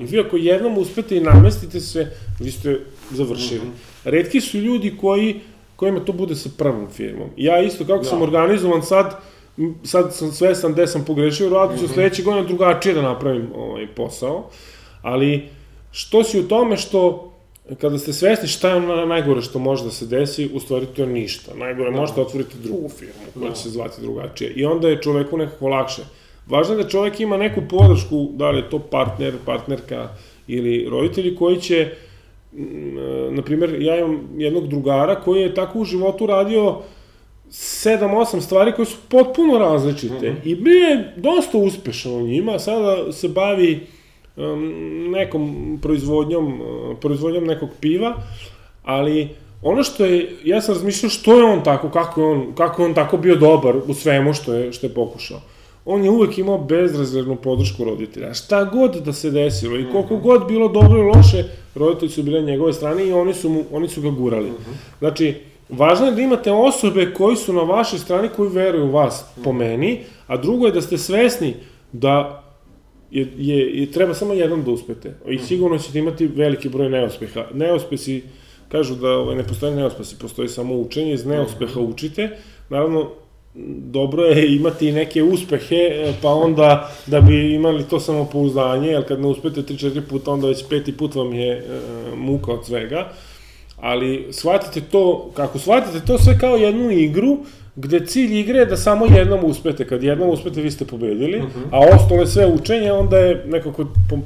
I vi ako jednom uspete i namestite se, vi ste završili. Mm -hmm. Redki su ljudi koji, kojima to bude sa prvom firmom. Ja isto, kako da. sam organizovan sad, sad sam svestan gde sam pogrešio u radu, mm -hmm. sledeće godine drugačije da napravim ovaj posao, ali što si u tome što kada ste svesni šta je najgore što može da se desi, u stvari to je ništa. Najgore da. možete otvoriti drugu firmu koja da. će se zvati drugačije. I onda je čoveku nekako lakše. Važno je da čovek ima neku podršku, da li je to partner, partnerka ili roditelji koji će, na primjer, ja imam jednog drugara koji je tako u životu radio 7-8 stvari koje su potpuno različite. Mm -hmm. I bio je dosta uspešan u njima, sada se bavi nekom proizvodnjom, proizvodnjom nekog piva, ali ono što je, ja sam razmišljao što je on tako, kako je on, kako je on tako bio dobar u svemu što je, što je pokušao. On je uvek imao bezrezervnu podršku roditelja. Šta god da se desilo i koliko mhm. god bilo dobro i loše, roditelji su bili na njegove strane i oni su, mu, oni su ga gurali. Mhm. Znači, važno je da imate osobe koji su na vašoj strani koji veruju u vas, po mhm. meni, a drugo je da ste svesni da je, je, je treba samo jednom da uspete. I sigurno ćete imati veliki broj neuspeha. Neuspesi, kažu da ovaj, ne postoje neuspesi, postoji samo učenje, iz neuspeha učite. Naravno, dobro je imati neke uspehe, pa onda da bi imali to samopouzdanje, jer kad ne uspete 3-4 puta, onda već peti put vam je e, muka od svega. Ali shvatite to, kako shvatite to sve kao jednu igru, gde cilj igre je da samo jednom uspete. Kad jednom uspete, vi ste pobedili, uh mhm. -huh. a ostalo je sve učenje, onda je nekako,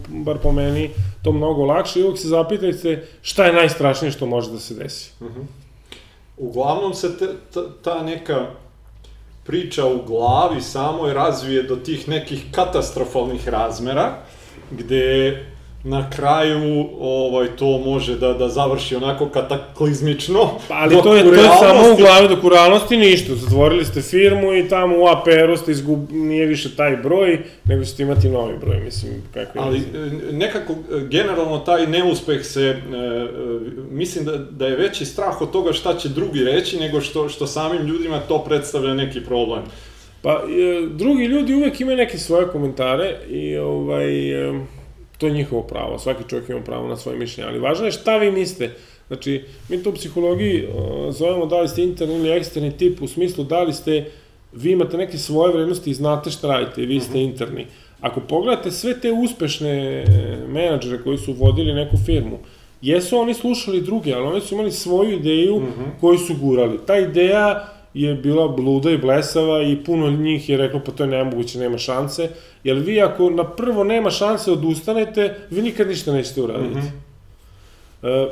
bar po meni, to mnogo lakše i uvijek se zapitajte šta je najstrašnije što može da se desi. Uh mhm. -huh. Uglavnom se te, ta, ta neka priča u glavi samoj razvije do tih nekih katastrofalnih razmera, gde na kraju ovaj to može da da završi onako kataklizmično. Pa, ali to je to je samo u glavi dok u realnosti ništa. Zatvorili ste firmu i tamo u APR-u ste izgub nije više taj broj, nego ćete imati novi broj, mislim kako je. Ali e, nekako e, generalno taj neuspeh se e, mislim da da je veći strah od toga šta će drugi reći nego što što samim ljudima to predstavlja neki problem. Pa drugi ljudi uvek imaju neke svoje komentare i ovaj to je njihovo pravo, svaki čovjek ima pravo na svoje mišljenje, ali važno je šta vi mislite. Znači, mi to u psihologiji uh, zovemo da li ste interni ili eksterni tip, u smislu da li ste, vi imate neke svoje vrednosti i znate šta radite vi ste uh mhm. -huh. interni. Ako pogledate sve te uspešne e, menadžere koji su vodili neku firmu, jesu oni slušali druge, ali oni su imali svoju ideju uh mhm. -huh. koju su gurali. Ta ideja je bila bluda i blesava i puno njih je reklo pa to je nemoguće, nema šanse. Jer vi ako na prvo nema šanse odustanete, vi nikad ništa nećete uraditi. Mm -hmm. e,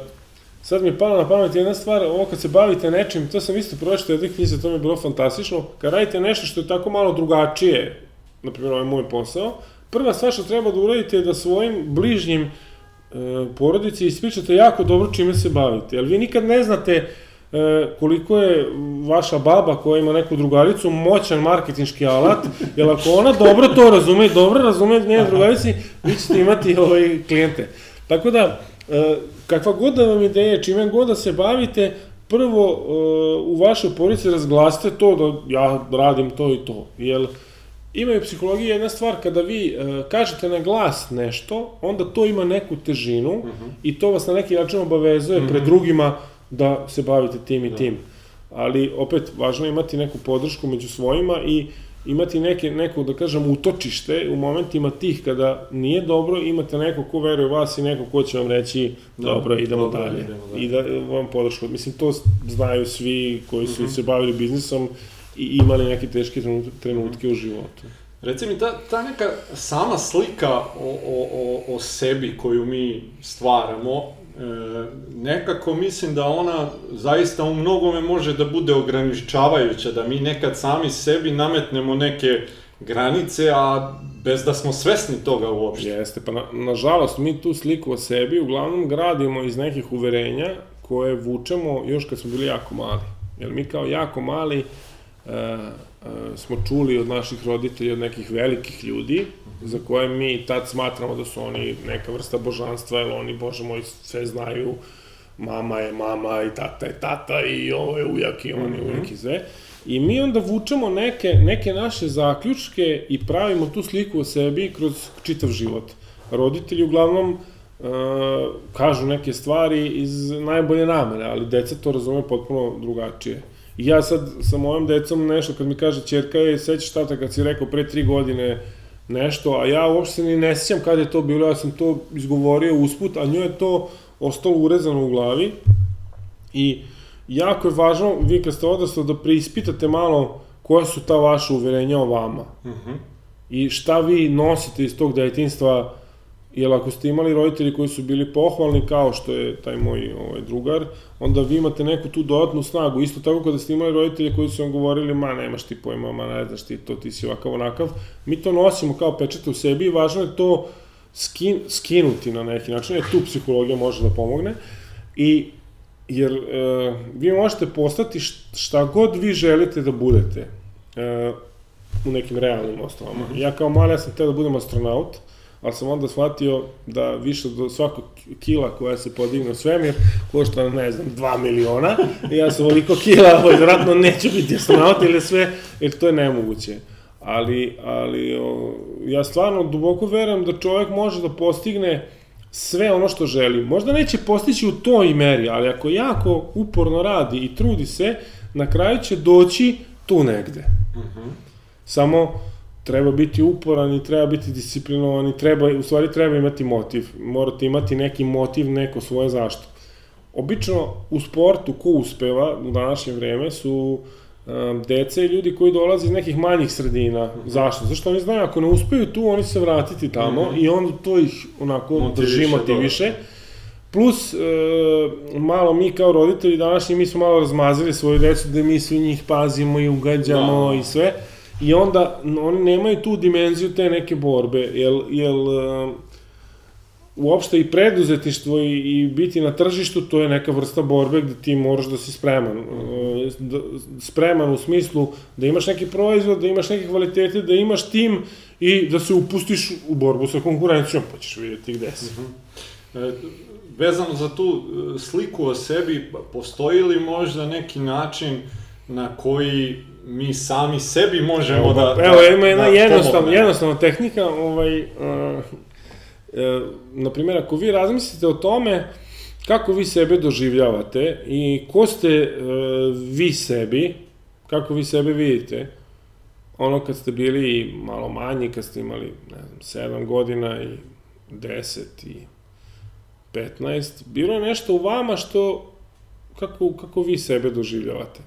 sad mi je pala na pamet jedna stvar, ovo kad se bavite nečim, to sam isto pročitao jednih knjiza, to mi je bilo fantastično, kad radite nešto što je tako malo drugačije, na primjer ovaj moj posao, prva stvar što treba da uradite je da svojim bližnjim e, porodici ispričate jako dobro čime se bavite, jer vi nikad ne znate e, koliko je vaša baba koja ima neku drugaricu moćan marketinški alat, jer ako ona dobro to razume dobro razume njene drugarici, vi ćete imati ovaj, klijente. Tako da, e, kakva god da vam ideje, čime god da se bavite, prvo e, u vašoj porodici razglasite to da ja radim to i to. Jer ima u psihologiji jedna stvar, kada vi e, kažete na glas nešto, onda to ima neku težinu uh mhm. -huh. i to vas na neki način obavezuje uh -huh. pred mhm. drugima da se bavite tim i da. tim. Ali, opet, važno je imati neku podršku među svojima i imati neke, neko, da kažem, utočište u momentima tih kada nije dobro, imate neko ko veruje u vas i neko ko će vam reći da, dobro, idemo dobro, dalje. Idemo, da. I da vam podršku. Mislim, to znaju svi koji su mhm. -huh. se bavili biznisom i imali neke teške trenutke uh -huh. u životu. Reci mi, ta, ta neka sama slika o, o, o, o sebi koju mi stvaramo, nekako mislim da ona zaista u mnogome može da bude ograničavajuća, da mi nekad sami sebi nametnemo neke granice, a bez da smo svesni toga uopšte. Jeste, pa na, nažalost mi tu sliku o sebi uglavnom gradimo iz nekih uverenja koje vučemo još kad smo bili jako mali. Jer mi kao jako mali uh, smo čuli od naših roditelja, od nekih velikih ljudi, za koje mi tad smatramo da su oni neka vrsta božanstva, jer oni, bože moj, sve znaju, mama je mama i tata je tata i ovo je ujak i on je ujak i sve. I mi onda vučemo neke, neke naše zaključke i pravimo tu sliku o sebi kroz čitav život. Roditelji uglavnom uh, kažu neke stvari iz najbolje namere, ali deca to razume potpuno drugačije. I ja sad sa mojom decom nešto, kad mi kaže čerka je, sećaš tata kad si rekao pre tri godine nešto, a ja uopšte ni ne sjećam kada je to bilo, ja sam to izgovorio usput, a njoj je to ostalo urezano u glavi i jako je važno, vi kad ste odrasli, da preispitate malo koja su ta vaša uverenja o vama. Uh mhm. -huh. I šta vi nosite iz tog detinstva, jer ako ste imali roditelji koji su bili pohvalni, kao što je taj moj ovaj, drugar, onda vi imate neku tu dodatnu snagu. Isto tako kada ste imali roditelje koji su vam govorili, ma nemaš ti pojma, ma ne znaš ti to, ti si ovakav onakav, mi to nosimo kao pečete u sebi i važno je to skin, skinuti na neki način, jer tu psihologija može da pomogne. I jer e, vi možete postati šta god vi želite da budete e, u nekim realnim osnovama. Ja kao mali ja sam teo da budem astronaut, ali sam onda shvatio da više do svakog kila koja se podigne u svemir košta, ne znam, 2 miliona i ja sam ovoliko kila, ovaj, vjerojatno neće biti astronaut ili sve, jer to je nemoguće. Ali, ali o, ja stvarno duboko verujem da čovjek može da postigne sve ono što želi. Možda neće postići u toj meri, ali ako jako uporno radi i trudi se, na kraju će doći tu negde. Uh mhm. -huh. Samo treba biti uporan i treba biti disciplinovan i treba, u stvari treba imati motiv. Morate imati neki motiv, neko svoje zašto. Obično u sportu ko uspeva u današnje vreme su um, dece i ljudi koji dolaze iz nekih manjih sredina. Mm -hmm. Zašto? Zašto oni znaju, ako ne uspeju tu, oni se vratiti tamo mm -hmm. i onda to ih onako motiviše, drži, motiviše. Plus, e, malo mi kao roditelji današnji, mi smo malo razmazili svoju decu da mi svi njih pazimo i ugađamo da. i sve. I onda oni nemaju tu dimenziju te neke borbe, jel, jel uopšte i preduzetništvo i, i biti na tržištu, to je neka vrsta borbe gde ti moraš da si spreman. E, da, spreman u smislu da imaš neki proizvod, da imaš neke kvalitete, da imaš tim i da se upustiš u borbu sa konkurencijom, pa ćeš vidjeti gde si. Uh -huh. e, vezano za tu sliku o sebi, postoji li možda neki način na koji mi sami sebi možemo evo, da... Evo, ima jedna da jednostavna, jednostavna tehnika, ovaj, uh, e, na primjer, ako vi razmislite o tome kako vi sebe doživljavate i ko ste e, vi sebi, kako vi sebe vidite, ono kad ste bili malo manji, kad ste imali, ne znam, 7 godina i 10 i 15, bilo je nešto u vama što, kako, kako vi sebe doživljavate.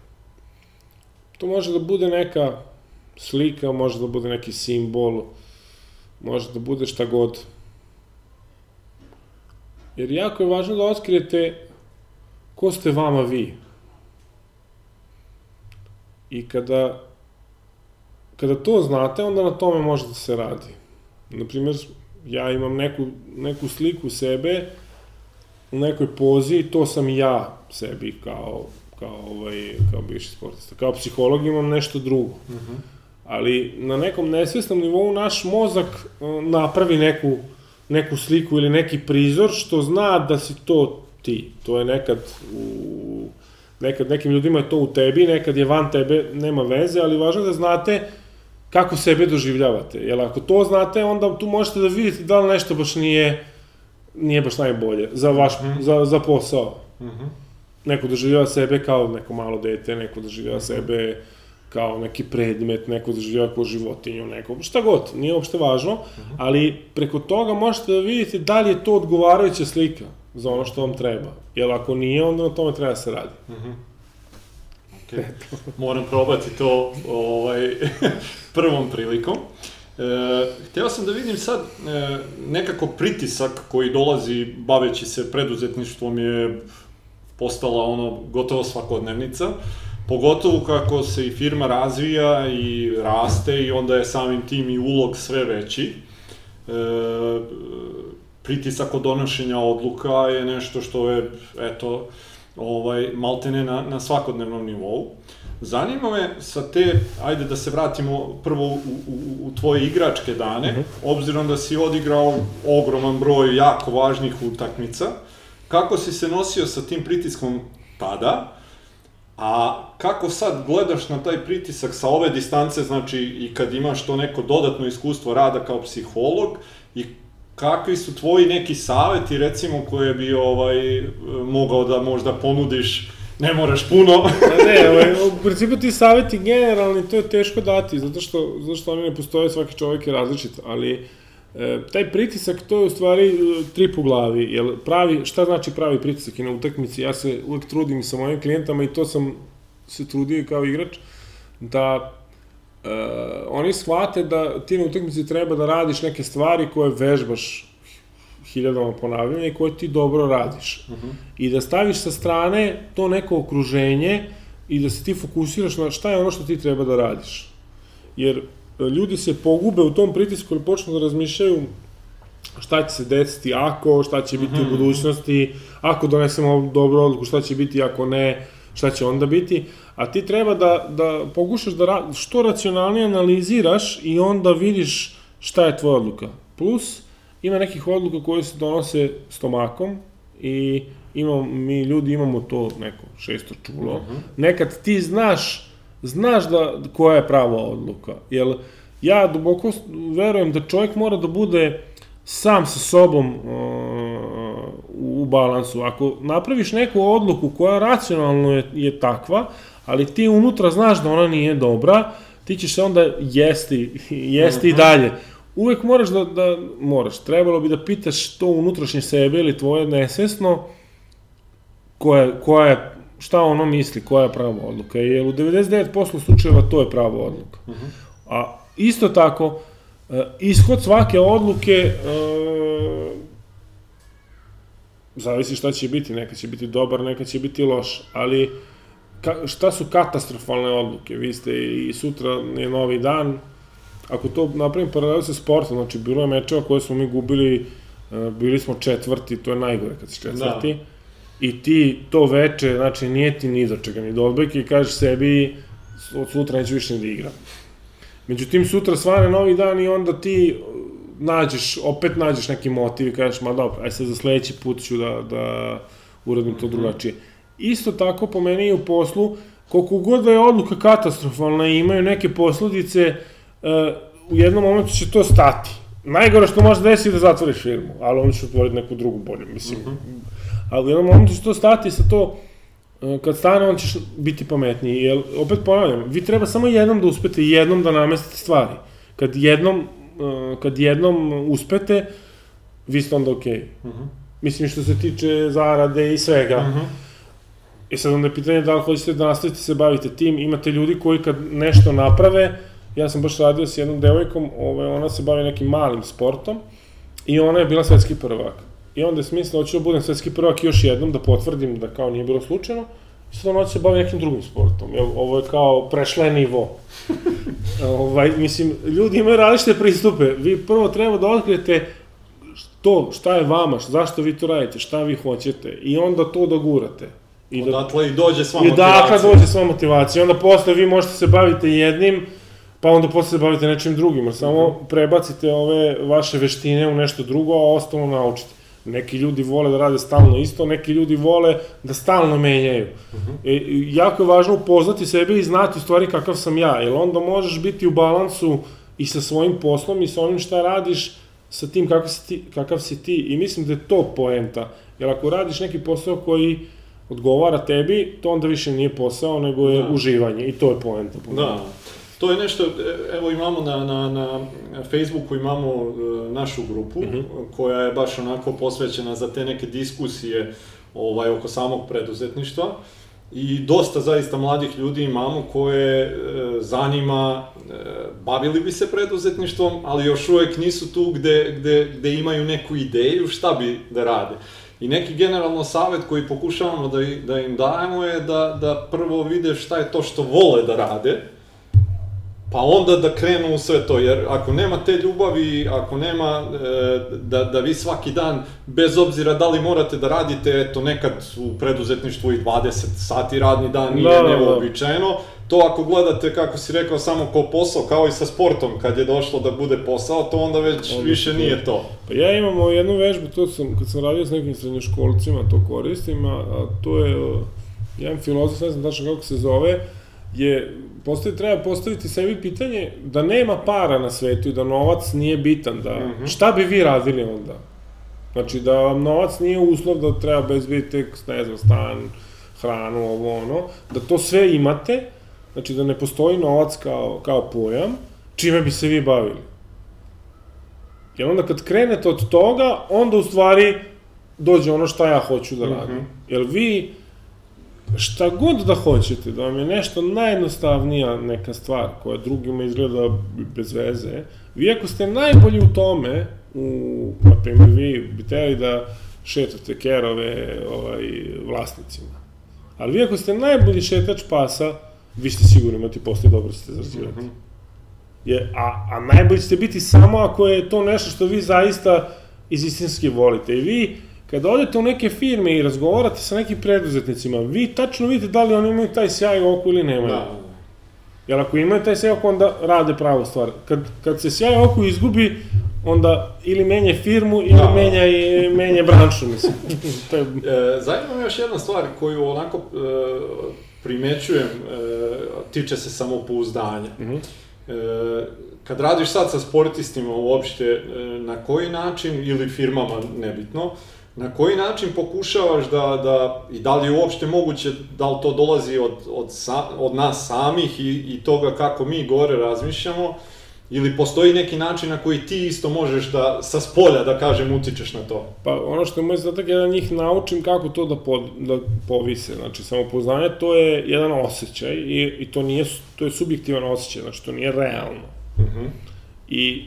To može da bude neka slika, može da bude neki simbol, može da bude šta god. Jer jako je važno da otkrijete ko ste vama vi. I kada, kada to znate, onda na tome može da se radi. Naprimjer, ja imam neku, neku sliku sebe u nekoj pozi i to sam ja sebi kao, kao, ovaj, kao bivši sportista. Kao psiholog imam nešto drugo. Uh mhm. -huh. Ali na nekom nesvesnom nivou naš mozak eh, napravi neku neku sliku ili neki prizor što zna da si to ti. To je nekad u nekad nekim ljudima je to u tebi, nekad je van tebe, nema veze, ali važno je da znate kako sebe doživljavate. Jer ako to znate, onda tu možete da vidite da li nešto baš nije nije baš najbolje za vaš mm -hmm. za, za posao. Mm -hmm. Neko doživljava sebe kao neko malo dete, neko doživljava mm -hmm. sebe kao neki predmet, neko doživljava kao životinju, neko, šta god, nije uopšte važno, -huh. ali preko toga možete da vidite da li je to odgovarajuća slika za ono što vam treba. Jer ako nije, onda na tome treba da se radi. Uh -huh. Okay. Moram probati to ovaj, prvom prilikom. E, hteo sam da vidim sad e, nekako pritisak koji dolazi baveći se preduzetništvom je postala ono gotovo svakodnevnica. Pogotovo kako se i firma razvija i raste i onda je samim tim i ulog sve veći. E, pritisak od donošenja odluka je nešto što je, eto, ovaj, maltene na, na svakodnevnom nivou. Zanima me sa te, ajde da se vratimo prvo u, u, u tvoje igračke dane, uh -huh. obzirom da si odigrao ogroman broj jako važnih utakmica, kako si se nosio sa tim pritiskom tada, a kako sad gledaš na taj pritisak sa ove distance, znači i kad imaš to neko dodatno iskustvo rada kao psiholog i kakvi su tvoji neki saveti recimo koje bi ovaj mogao da možda ponudiš ne moraš puno. Pa ne, ovaj, u principu ti saveti generalni, to je teško dati, zato što, zato što oni ne postoje, svaki čovjek je različit, ali e, taj pritisak, to je u stvari e, trip u glavi, jer pravi, šta znači pravi pritisak i na utakmici, ja se uvek trudim sa mojim klijentama i to sam se trudio kao igrač, da e, oni shvate da ti na utakmici treba da radiš neke stvari koje vežbaš hiljadama ponavljanja i koje ti dobro radiš. Uh mhm. -huh. I da staviš sa strane to neko okruženje i da se ti fokusiraš na šta je ono što ti treba da radiš. Jer ljudi se pogube u tom pritisku ili počnu da razmišljaju šta će se desiti ako, šta će biti uh -huh. u mhm. budućnosti, ako donesemo dobru odluku, šta će biti ako ne, šta će onda biti, a ti treba da, da pokušaš da ra što racionalnije analiziraš i onda vidiš šta je tvoja odluka. Plus, ima nekih odluka koje se donose stomakom i imamo, mi ljudi imamo to neko šesto čulo. Mhm. -huh. Nekad ti znaš, znaš da koja je prava odluka. Jer ja duboko verujem da čovjek mora da bude sam sa sobom uh, u balansu. Ako napraviš neku odluku koja racionalno je, je takva, ali ti unutra znaš da ona nije dobra, ti ćeš se onda jesti, jesti uh -huh. i mhm. dalje uvek moraš da, da, moraš, trebalo bi da pitaš to unutrašnje sebe ili tvoje nesvesno, koja, koja je, šta ono misli, koja je prava odluka. Jer u 99% slučajeva to je prava odluka. Uh mhm. -huh. A isto tako, e, ishod svake odluke uh, zavisi šta će biti, neka će biti dobar, neka će biti loš, ali ka, šta su katastrofalne odluke? Vi ste i sutra je novi dan, ako to napravim paralelu sa sportom, znači bilo je mečeva koje smo mi gubili, e, bili smo četvrti, to je najgore kad si četvrti, da. I ti to veče, znači nije ti ni do čega, ni do odbojke i kažeš sebi od sutra neću više da igram. Međutim, sutra svane novi dan i onda ti nađeš, opet nađeš neki motiv i kažeš, ma dobro, aj sad za sledeći put ću da, da uradim to mhm. drugačije. Isto tako, po meni i u poslu, koliko god da je odluka katastrofalna i imaju neke posledice, uh, u jednom momentu će to stati. Najgore što može desiti da zatvoriš firmu, ali on će otvoriti neku drugu bolju, mislim. Uh mhm. -huh. Ali u jednom momentu će to stati sa to, uh, kad stane, on ćeš biti pametniji. Jer, opet ponavljam, vi treba samo jednom da uspete, jednom da namestite stvari. Kad jednom, uh, kad jednom uspete, vi ste onda okej. Okay. Uh -huh. Mislim, što se tiče zarade i svega. Uh -huh. I sad onda je pitanje da li hoćete da nastavite se bavite tim, imate ljudi koji kad nešto naprave, ja sam baš radio s jednom devojkom, ovaj, ona se bavi nekim malim sportom i ona je bila svetski prvak. I onda je smisla, hoću da budem svetski prvak još jednom, da potvrdim da kao nije bilo slučajno, i sad ona će se bavi nekim drugim sportom. Jel, ovo je kao prešle nivo. ovaj, mislim, ljudi imaju različite pristupe. Vi prvo treba da otkrijete to, šta je vama, zašto vi to radite, šta vi hoćete i onda to da gurate. I da, Odatle i dođe sva motivacija. I odatle dođe sva motivacija. Onda posle vi možete se baviti jednim, pa onda posle se bavite nečim drugim, jer samo mhm. prebacite ove vaše veštine u nešto drugo, a ostalo naučite. Neki ljudi vole da rade stalno isto, neki ljudi vole da stalno menjaju. Uh mhm. -huh. e, jako je važno upoznati sebe i znati u stvari kakav sam ja, jer onda možeš biti u balansu i sa svojim poslom i sa onim šta radiš, sa tim kakav si ti, kakav si ti. I mislim da je to poenta. Jer ako radiš neki posao koji odgovara tebi, to onda više nije posao, nego je da. uživanje. I to je poenta. Da. To je nešto, e, evo imamo na, na, na Facebooku imamo e, našu grupu mhm. -huh. koja je baš onako posvećena za te neke diskusije ovaj, oko samog preduzetništva i dosta zaista mladih ljudi imamo koje e, zanima, e, bavili bi se preduzetništvom, ali još uvek nisu tu gde, gde, gde imaju neku ideju šta bi da rade. I neki generalno savet koji pokušavamo da, da im dajemo je da, da prvo vide šta je to što vole da rade, pa onda da krenu u sve to, jer ako nema te ljubavi, ako nema e, da, da vi svaki dan, bez obzira da li morate da radite, eto nekad u preduzetništvu i 20 sati radni dan nije Da, da, da. to ako gledate, kako si rekao, samo kao posao, kao i sa sportom, kad je došlo da bude posao, to onda već Onda više se nije to. Pa ja imam jednu vežbu, to sam, kad sam radio s nekim srednjoškolcima, to koristim, a, a to je jedan filozof, ne znam tačno kako se zove, je, postavi, treba postaviti sebi pitanje da nema para na svetu i da novac nije bitan, da, Mhm. šta bi vi radili onda? Znači, da vam novac nije uslov da treba bezbiti, ne znam, stan, hranu, ovo ono, da to sve imate, znači da ne postoji novac kao, kao pojam, čime bi se vi bavili? Jer onda kad krenete od toga, onda u stvari dođe ono šta ja hoću da radim. Mhm. Jer vi, šta god da hoćete, da vam je nešto najjednostavnija neka stvar, koja drugima izgleda bez veze, vi ako ste najbolji u tome, u, na primjer, vi bi trebali da šetate kerove ovaj, vlasnicima. Ali vi ako ste najbolji šetač pasa, vi ćete sigurno imati posle dobro ćete zarađivati. Mhm. Je, a, a najbolji ćete biti samo ako je to nešto što vi zaista iz istinski volite. I vi, kada odete u neke firme i razgovarate sa nekim preduzetnicima, vi tačno vidite da li oni imaju taj sjaj u oku ili nemaju. Da. Jer ako imaju taj sjaj u oku, onda rade pravu stvar. Kad, kad se sjaj u oku izgubi, onda ili menje firmu, ili Da. menja, i, menja branšu, mislim. to je, E, zanima me još jedna stvar koju onako e, primećujem, e, tiče se samopouzdanja. Mhm. E, kad radiš sad sa sportistima uopšte, e, na koji način, ili firmama, nebitno, na koji način pokušavaš da, da i da li je uopšte moguće, da li to dolazi od, od, sa, od nas samih i, i toga kako mi gore razmišljamo, ili postoji neki način na koji ti isto možeš da, sa spolja, da kažem, utičeš na to? Pa ono što je moj zadatak je da njih naučim kako to da, pod, da povise. Znači, samopoznanje to je jedan osjećaj i, i to nije, to je subjektivan osjećaj, znači to nije realno. Mhm. I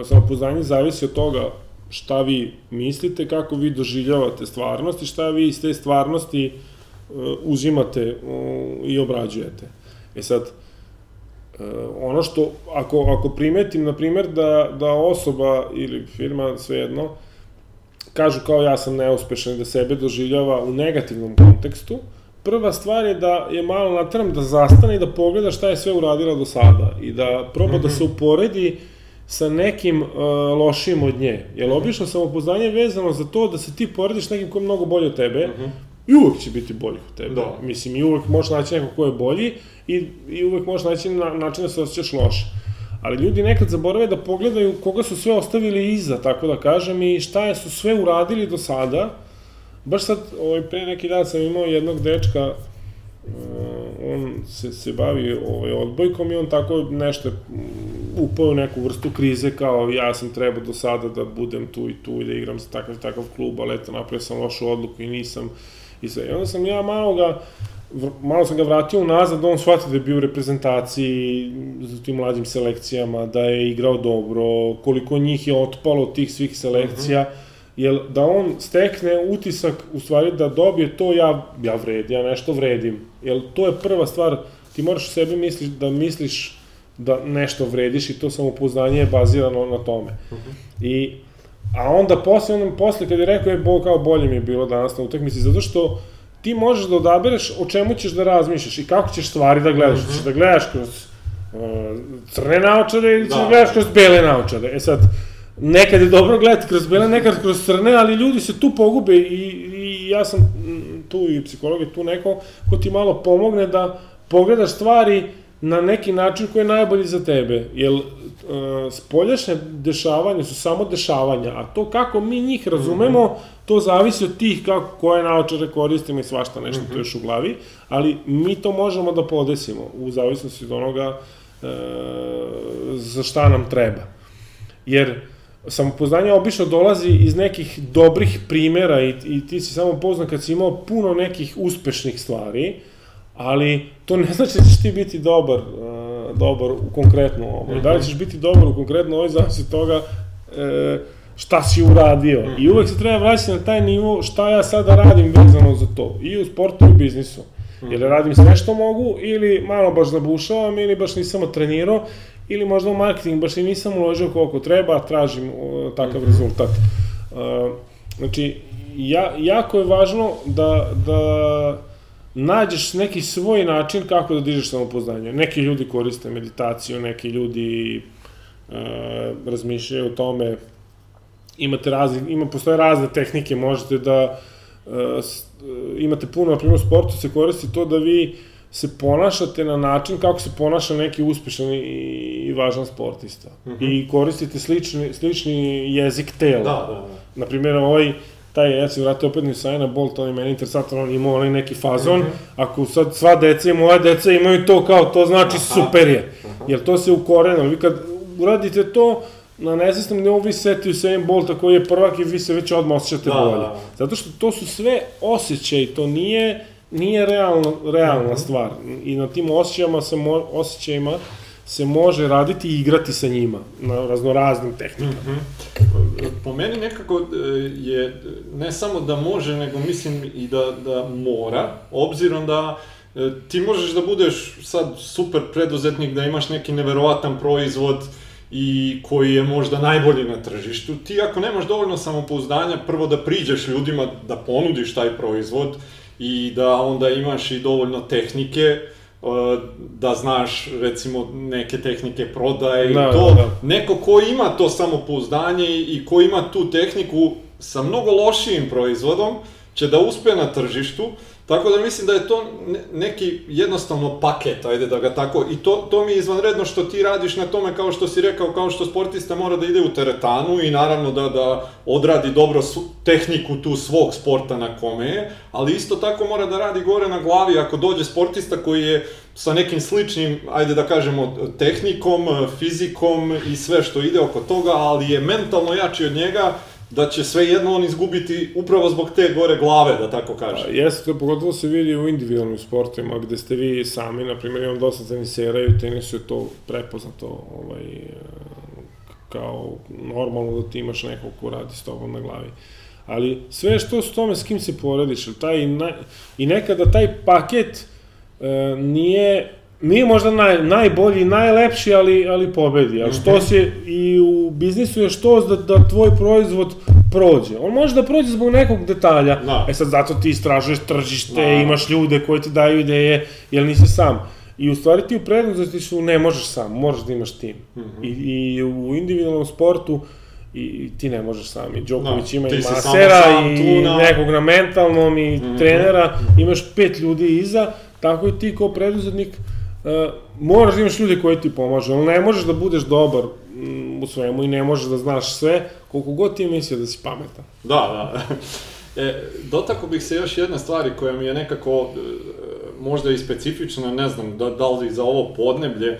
e, samopoznanje zavisi od toga šta vi mislite, kako vi doživljavate stvarnost i šta vi iz te stvarnosti e, uzimate i obrađujete. E sad, e, ono što, ako, ako primetim, na primer, da, da osoba ili firma, svejedno, kažu kao ja sam neuspešan i da sebe doživljava u negativnom kontekstu, prva stvar je da je malo natram da zastane i da pogleda šta je sve uradila do sada i da proba da se uporedi sa nekim uh, lošijim od nje. Jer obično samopoznanje je vezano za to da se ti porediš nekim ko je mnogo bolji od tebe i uvek će biti bolji od tebe. Da. Mislim, i uvek možeš naći nekog ko je bolji i, i uvek možeš naći na, način da se osjećaš loše. Ali ljudi nekad zaborave da pogledaju koga su sve ostavili iza, tako da kažem, i šta je su sve uradili do sada. Baš sad, ovaj, pre neki dan sam imao jednog dečka, uh, on se, se bavi ovaj, odbojkom i on tako nešto upao u neku vrstu krize kao ja sam trebao do sada da budem tu i tu i da igram za takav takav klub, ali eto napravio sam lošu odluku i nisam i sve. I onda sam ja malo ga malo sam ga vratio unazad, da on shvatio da je bio u reprezentaciji za tim mlađim selekcijama, da je igrao dobro, koliko njih je otpalo od tih svih selekcija, uh -huh. jer da on stekne utisak, u stvari da dobije to ja, ja vredim, ja nešto vredim. Jer to je prva stvar, ti moraš u sebi misliš da misliš da nešto vrediš i to samopouzdanje je bazirano na tome. Uh -huh. I A onda posle, onda posle kad je rekao je bo, kao bolje mi je bilo danas na utakmici, zato što ti možeš da odabereš o čemu ćeš da razmišljaš i kako ćeš stvari da gledaš. -hmm. Ćeš da gledaš kroz uh, crne naočare ili ćeš da. da gledaš kroz bele naočare. E sad, nekad je dobro gledati kroz bele, nekad kroz crne, ali ljudi se tu pogube i, i ja sam tu i psiholog je tu neko ko ti malo pomogne da pogledaš stvari na neki način koji je najbolji za tebe. Jer uh, spoljašnje dešavanja su samo dešavanja, a to kako mi njih razumemo, mm -hmm. to zavisi od tih kako, koje naočare koristimo i svašta nešto mm -hmm. to još u glavi, ali mi to možemo da podesimo u zavisnosti od onoga uh, za šta nam treba. Jer samopoznanje obično dolazi iz nekih dobrih primera i, i ti si samo poznan kad si imao puno nekih uspešnih stvari, ali to ne znači da ćeš ti biti dobar, uh, dobar u konkretno ovo. Mm -hmm. Da li ćeš biti dobar u konkretno ovo, zavisi toga uh, šta si uradio. I uvek se treba vraćati na taj nivo šta ja sada radim vezano za to. I u sportu i u biznisu. Ili radim sve što mogu, ili malo baš zabušavam, ili baš nisam trenirao, ili možda u marketing baš i nisam uložio koliko treba, tražim uh, takav rezultat. Uh, znači, ja, jako je važno da, da nađeš neki svoj način kako da dižeš samopoznanje. Neki ljudi koriste meditaciju, neki ljudi uh, razmišljaju o tome, imate razne, ima, postoje razne tehnike, možete da uh, imate puno, na primjer u sportu se koristi to da vi se ponašate na način kako se ponaša neki uspešan i, i važan sportista. Mm -hmm. I koristite slični, slični jezik tela. Da, da, da. Naprimjer, ovaj taj, ja se vratio opet ni Sajna Bolt, on je meni interesantan, on imao onaj neki fazon, mm -hmm. ako sad sva deca i moja deca imaju to kao, to znači Aha. super je. Aha. Jer to se ukorena, vi kad uradite to, na nesvesnom nivou vi setio Usain Bolta koji je prvak i vi se već odmah osjećate da, bolje. Da, da. Zato što to su sve osjećaj, to nije nije realno, realna mm -hmm. stvar. I na tim osjećajima se, mo, osjećajima se može raditi i igrati sa njima na raznoraznim tehnikama. Mm -hmm. Po meni nekako e, je ne samo da može, nego mislim i da, da mora, obzirom da e, ti možeš da budeš sad super preduzetnik, da imaš neki neverovatan proizvod, i koji je možda najbolji na tržištu, ti ako nemaš dovoljno samopouzdanja, prvo da priđeš ljudima da ponudiš taj proizvod i da onda imaš i dovoljno tehnike, da znaš recimo neke tehnike prodaje da, i to, da, da. neko ko ima to samopouzdanje i ko ima tu tehniku sa mnogo lošijim proizvodom će da uspe na tržištu, Tako da mislim da je to neki jednostavno paket, ajde da ga tako, i to, to mi je izvanredno što ti radiš na tome kao što si rekao, kao što sportista mora da ide u teretanu i naravno da, da odradi dobro su, tehniku tu svog sporta na kome je, ali isto tako mora da radi gore na glavi ako dođe sportista koji je sa nekim sličnim, ajde da kažemo, tehnikom, fizikom i sve što ide oko toga, ali je mentalno jači od njega, da će sve jedno on izgubiti upravo zbog te gore glave, da tako kažem. Pa, jeste, to pogotovo se vidi u individualnim sportima, gde ste vi sami, na primjer, imam dosta tenisera i u tenisu je to prepoznato, ovaj, kao normalno da ti imaš nekog ko radi s tobom na glavi. Ali sve što s tome s kim se porediš, taj, i nekada taj paket e, nije nije možda naj, najbolji, najlepši, ali, ali pobedi. Ali što mhm. se i u biznisu je što da, da tvoj proizvod prođe. On može da prođe zbog nekog detalja. Da. E sad zato ti istražuješ tržište, da. imaš ljude koji ti daju ideje, jer nisi sam. I u stvari ti u preduzetništvu ne možeš sam, moraš da imaš tim. Mm -hmm. I, I u individualnom sportu i ti ne možeš sam. I Đoković da, ima i masera i na... nekog na mentalnom i mm -hmm. trenera, imaš pet ljudi iza, tako i ti kao preduzetnik moraš da imaš ljude koji ti pomažu, ali ne možeš da budeš dobar mm, u svemu i ne možeš da znaš sve, koliko god ti mislio da si pametan. Da, da. E, dotako bih se još jedna stvari koja mi je nekako e, možda i specifična, ne znam da, da li za ovo podneblje, e,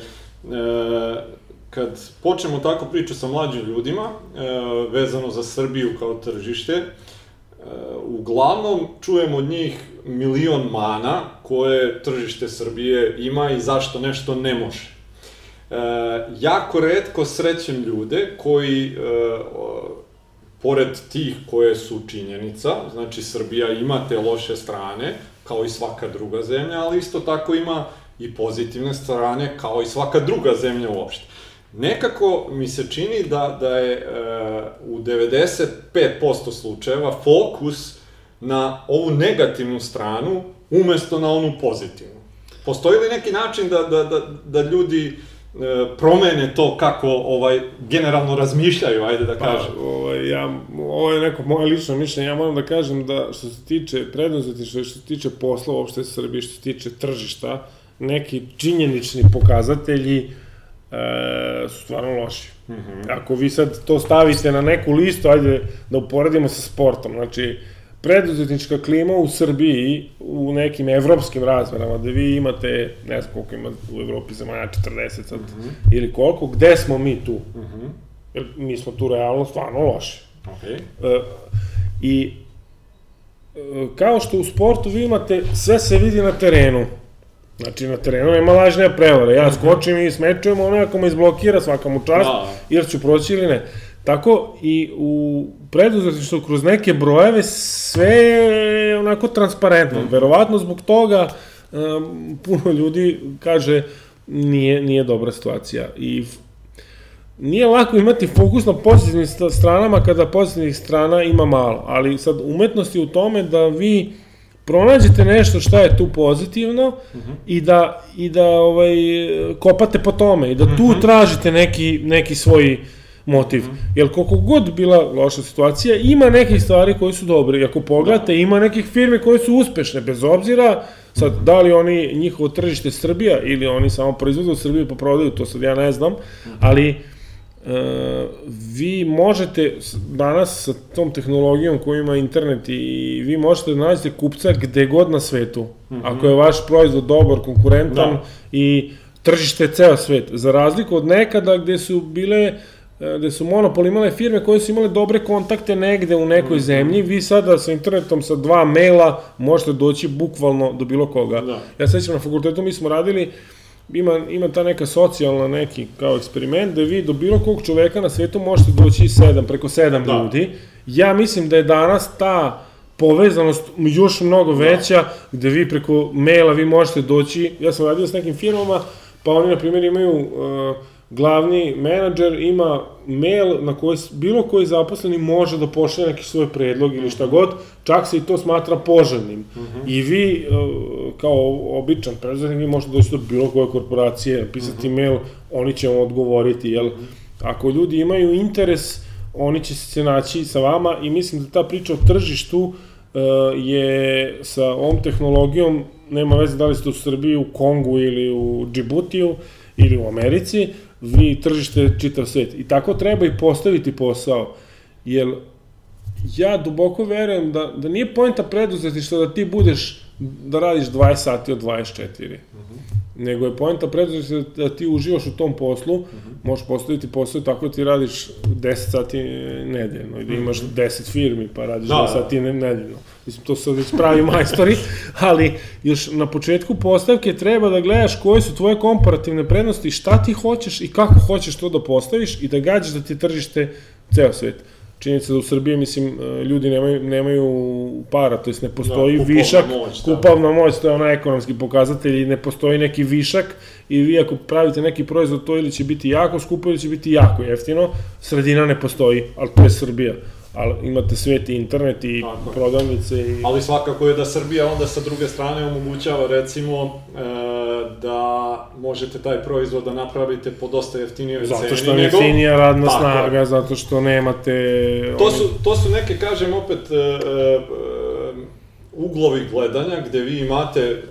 kad počnemo tako priču sa mlađim ljudima, e, vezano za Srbiju kao tržište, uglavnom čujem od njih milion mana koje tržište Srbije ima i zašto nešto ne može. E, jako redko srećem ljude koji, e, pored tih koje su činjenica, znači Srbija ima te loše strane, kao i svaka druga zemlja, ali isto tako ima i pozitivne strane, kao i svaka druga zemlja uopšte nekako mi se čini da, da je e, u 95% slučajeva fokus na ovu negativnu stranu umesto na onu pozitivnu. Postoji li neki način da, da, da, da ljudi e, promene to kako ovaj generalno razmišljaju, ajde da pa, kažem. Pa, ovaj, ja, ovo je neko moje lično mišljenje, ja moram da kažem da što se tiče preduzetištva, što se tiče posla uopšte Srbije, što se tiče tržišta, neki činjenični pokazatelji e, su stvarno loši. Mm -hmm. Ako vi sad to stavite na neku listu, ajde da uporedimo sa sportom, znači preduzetnička klima u Srbiji u nekim evropskim razmerama, da vi imate, ne znam koliko ima u Evropi zemalja, 40 sad, mm -hmm. ili koliko, gde smo mi tu? Mm -hmm. Jer mi smo tu realno stvarno loši. Okay. E, I e, kao što u sportu vi imate, sve se vidi na terenu. Znači, na terenu nema lažne prevare. Ja skočim i smečujem, ono ako me izblokira svaka mu čast, da. jer ću proći ili ne. Tako i u preduzetništvu kroz neke brojeve sve je onako transparentno. Mm. Verovatno zbog toga um, puno ljudi kaže nije, nije dobra situacija. I nije lako imati fokus na pozitivnim stranama kada pozitivnih strana ima malo, ali sad umetnost je u tome da vi pronađete nešto šta je tu pozitivno uh -huh. i da i da ovaj kopate po tome i da tu uh -huh. tražite neki neki svoj motiv. Mm -hmm. Jer koliko god bila loša situacija, ima nekih stvari koji su dobre. I ako pogledate, da. ima nekih firme koje su uspešne, bez obzira sad da li oni njihovo tržište Srbija ili oni samo proizvode u Srbiji pa prodaju, to sad ja ne znam, ali vi možete danas sa tom tehnologijom koju ima internet i vi možete da nađete kupca gde god na svetu. Mm -hmm. Ako je vaš proizvod dobar, konkurentan da. i tržište ceo svet. Za razliku od nekada gde su bile E, gde su monopol imale firme koje su imale dobre kontakte negde u nekoj mm -hmm. zemlji, vi sada sa internetom sa dva maila možete doći bukvalno do bilo koga. Da. Ja sećam na fakultetu mi smo radili ima, ima ta neka socijalna neki kao eksperiment da vi do bilo kog čoveka na svetu možete doći sedam, preko sedam da. ljudi. Ja mislim da je danas ta povezanost još mnogo da. veća, da. gde vi preko maila vi možete doći, ja sam radio s nekim firmama, pa oni na primjer imaju uh, glavni menadžer ima mail na koji bilo koji zaposleni može da pošalje neki svoj predlog ili šta god, čak se i to smatra poželjnim. Uh mhm. -huh. I vi, e, kao običan preduzetnik, vi možete doći do bilo koje korporacije, pisati uh mhm. -huh. mail, oni će vam odgovoriti, jel? Uh mhm. Ako ljudi imaju interes, oni će se naći sa vama i mislim da ta priča o tržištu uh, je sa ovom tehnologijom, nema veze da li ste u Srbiji, u Kongu ili u Džibutiju ili u Americi, vi tržište čitav svet. I tako treba i postaviti posao. Jer ja duboko verujem da, da nije pojenta preduzetništva da ti budeš, da radiš 20 sati od 24. Uh -huh. Nego je pojenta preduzetništva da ti uživaš u tom poslu, uh -huh. možeš postaviti posao tako da ti radiš 10 sati nedeljno i da imaš 10 firmi pa radiš da, 10 sati nedeljno. Mislim, to su već pravi majstori, ali još na početku postavke treba da gledaš koje su tvoje komparativne prednosti, šta ti hoćeš i kako hoćeš to da postaviš i da gađaš da ti tržište ceo svet. Činjenica da u Srbiji, mislim, e, ljudi nemaju, nemaju para, to jest ne postoji da, višak, moć, da. kupovna moć, to je onaj ekonomski pokazatelj i ne postoji neki višak i vi ako pravite neki proizvod, to ili će biti jako skupo ili će biti jako jeftino, sredina ne postoji, ali to je Srbija ali imate svet i internet i Tako. prodavnice i... Ali svakako je da Srbija onda sa druge strane omogućava recimo e, da možete taj proizvod da napravite po dosta jeftinijoj ceni. Zato što je jeftinija radna Tako. snaga, zato što nemate... To su, to su neke, kažem opet, e, e, uglovi gledanja gde vi imate e,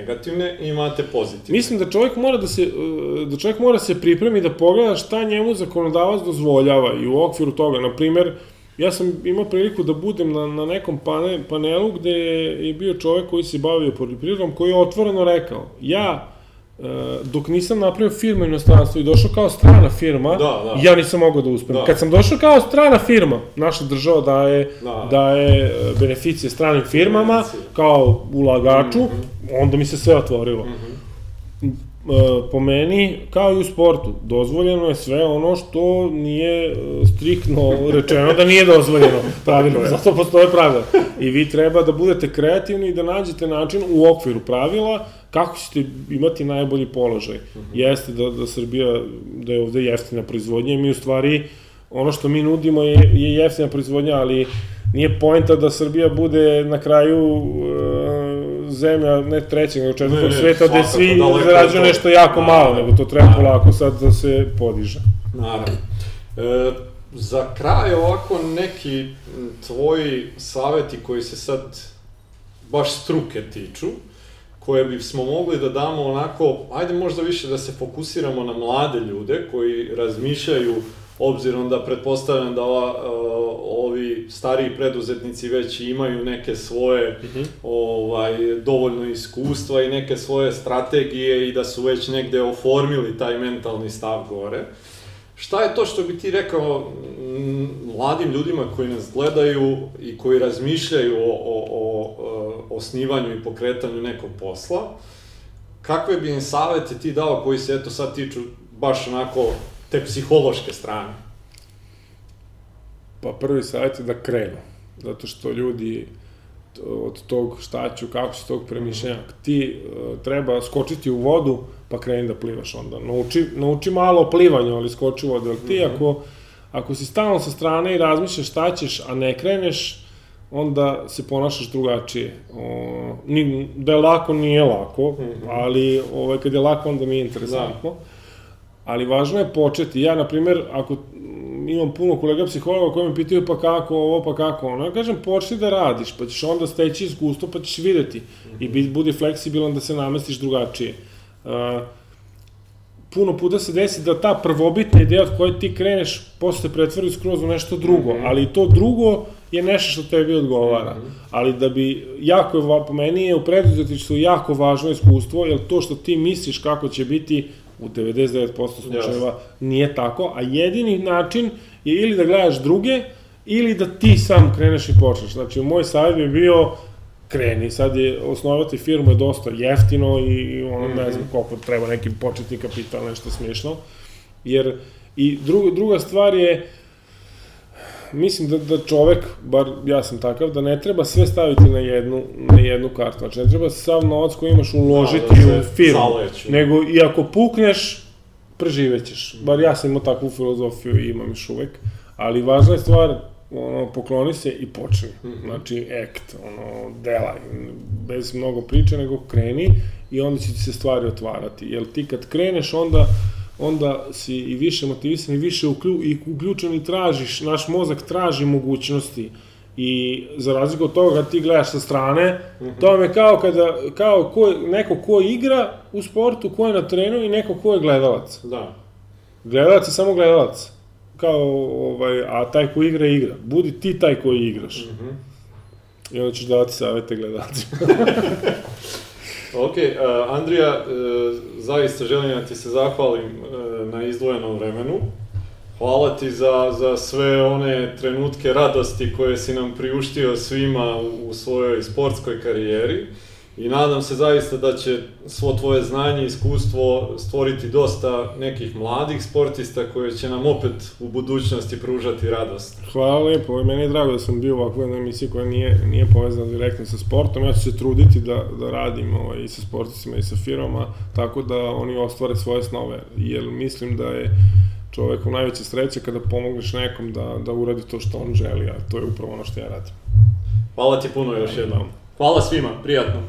negativne i imate pozitivne. Mislim da čovjek mora da se, e, da čovjek mora se pripremi da pogleda šta njemu zakonodavac dozvoljava i u okviru toga, na primer, ja sam imao priliku da budem na, na nekom pane, panelu gde je bio čovjek koji se bavio poljoprivredom, koji je otvoreno rekao, ja E, dok nisam napravio firmu u inostranstvu i došao kao strana firma, da, da. ja nisam mogao da uspem. Da. Kad sam došao kao strana firma, naša država daje, da. daje e, beneficije stranim firmama, beneficije. kao ulagaču, mm -hmm. Onda mi se sve otvorilo. Mm -hmm. po meni, kao i u sportu, dozvoljeno je sve ono što nije striktno rečeno da nije dozvoljeno pravilno, zato postoje pravila. I vi treba da budete kreativni i da nađete način u okviru pravila kako ćete imati najbolji položaj? Uh mhm. -huh. Jeste da, da Srbija, da je ovde jeftina proizvodnja i mi u stvari, ono što mi nudimo je, je jeftina proizvodnja, ali nije poenta da Srbija bude na kraju uh, zemlja, ne trećeg, nego četvrtog sveta, gde svi zarađuju nešto jako naravno, malo, nego to treba polako sad da se podiže. Naravno. E, za kraj ovako neki tvoji saveti koji se sad baš struke tiču, koje bi smo mogli da damo onako, ajde možda više da se fokusiramo na mlade ljude koji razmišljaju obzirom da pretpostavljam da ova, ovi stariji preduzetnici već imaju neke svoje mm -hmm. ovaj, dovoljno iskustva i neke svoje strategije i da su već negde oformili taj mentalni stav gore. Šta je to što bi ti rekao mladim ljudima koji nas gledaju i koji razmišljaju o, o, o osnivanju i pokretanju nekog posla, kakve bi im savete ti dao koji se eto sad tiču baš onako te psihološke strane? Pa prvi savjet je da krenu, zato što ljudi od tog šta ću, kako se tog premišljenja. Ti uh, treba skočiti u vodu, pa kreni da plivaš onda. Nauči, nauči malo o plivanju, ali skoči u vodu. Ti ako, ako si stalno sa strane i razmišljaš šta ćeš, a ne kreneš, onda se ponašaš drugačije. O, ni, da je lako, nije lako, mm -hmm. ali ovaj, kad je lako, onda mi je interesantno. Da. Ali važno je početi. Ja, na primer, ako imam puno kolega psihologa koji me pitaju pa kako ovo, pa kako ono. Ja kažem, počni da radiš, pa ćeš onda steći iskustvo, pa ćeš videti. I budi, budi fleksibilan da se namestiš drugačije. Uh, puno puta se desi da ta prvobitna ideja od koje ti kreneš posle pretvori skroz u nešto drugo, mm -hmm. ali to drugo je nešto što tebi odgovara. Mm -hmm. Ali da bi, jako je, po meni je u preduzetništvu jako važno iskustvo, jer to što ti misliš kako će biti u 99% slučajeva yes. nije tako, a jedini način je ili da gledaš druge, ili da ti sam kreneš i počneš. Znači, moj savjet bi bio kreni, sad je osnovati firmu je dosta jeftino i ono, ne znam mhm. koliko treba neki početni kapital, nešto smiješno. Jer, i druga, druga stvar je, mislim da, da čovek, bar ja sam takav, da ne treba sve staviti na jednu, na jednu kartu. Znači, ne treba sav novac koji imaš uložiti da, da u firmu. Zaleću. Nego, i ako pukneš, preživećeš. Bar ja sam imao takvu filozofiju i imam još uvek. Ali važna je stvar, ono, pokloni se i počni. -hmm. Znači, act, ono, delaj. Bez mnogo priče, nego kreni i onda će ti se stvari otvarati. Jer ti kad kreneš, onda onda si i više motivisan i više uklju, i uključen i tražiš, naš mozak traži mogućnosti i za razliku od toga kad ti gledaš sa strane, mm -hmm. to vam je kao kada, kao ko, neko ko igra u sportu, ko je na trenu i neko ko je gledalac. Da. Gledalac je samo gledalac. Kao, ovaj, a taj ko igra, igra. Budi ti taj koji igraš. Mm -hmm. I onda ćeš davati savete gledalcima. Ok, uh, Andrija, uh, zaista želim da ti se zahvalim uh, na izdvojenom vremenu. Hvala ti za, za sve one trenutke radosti koje si nam priuštio svima u svojoj sportskoj karijeri. I nadam se zaista da će svo tvoje znanje i iskustvo stvoriti dosta nekih mladih sportista koje će nam opet u budućnosti pružati radost. Hvala lepo, meni je drago da sam bio ovako jedna emisija koja nije, nije povezana direktno sa sportom. Ja ću se truditi da, da radim ovaj, i sa sportistima i sa firmama, tako da oni ostvare svoje snove, jer mislim da je čovekom najveća sreća kada pomogneš nekom da, da uradi to što on želi, a to je upravo ono što ja radim. Hvala ti puno još jednom. Hvala svima, prijatno.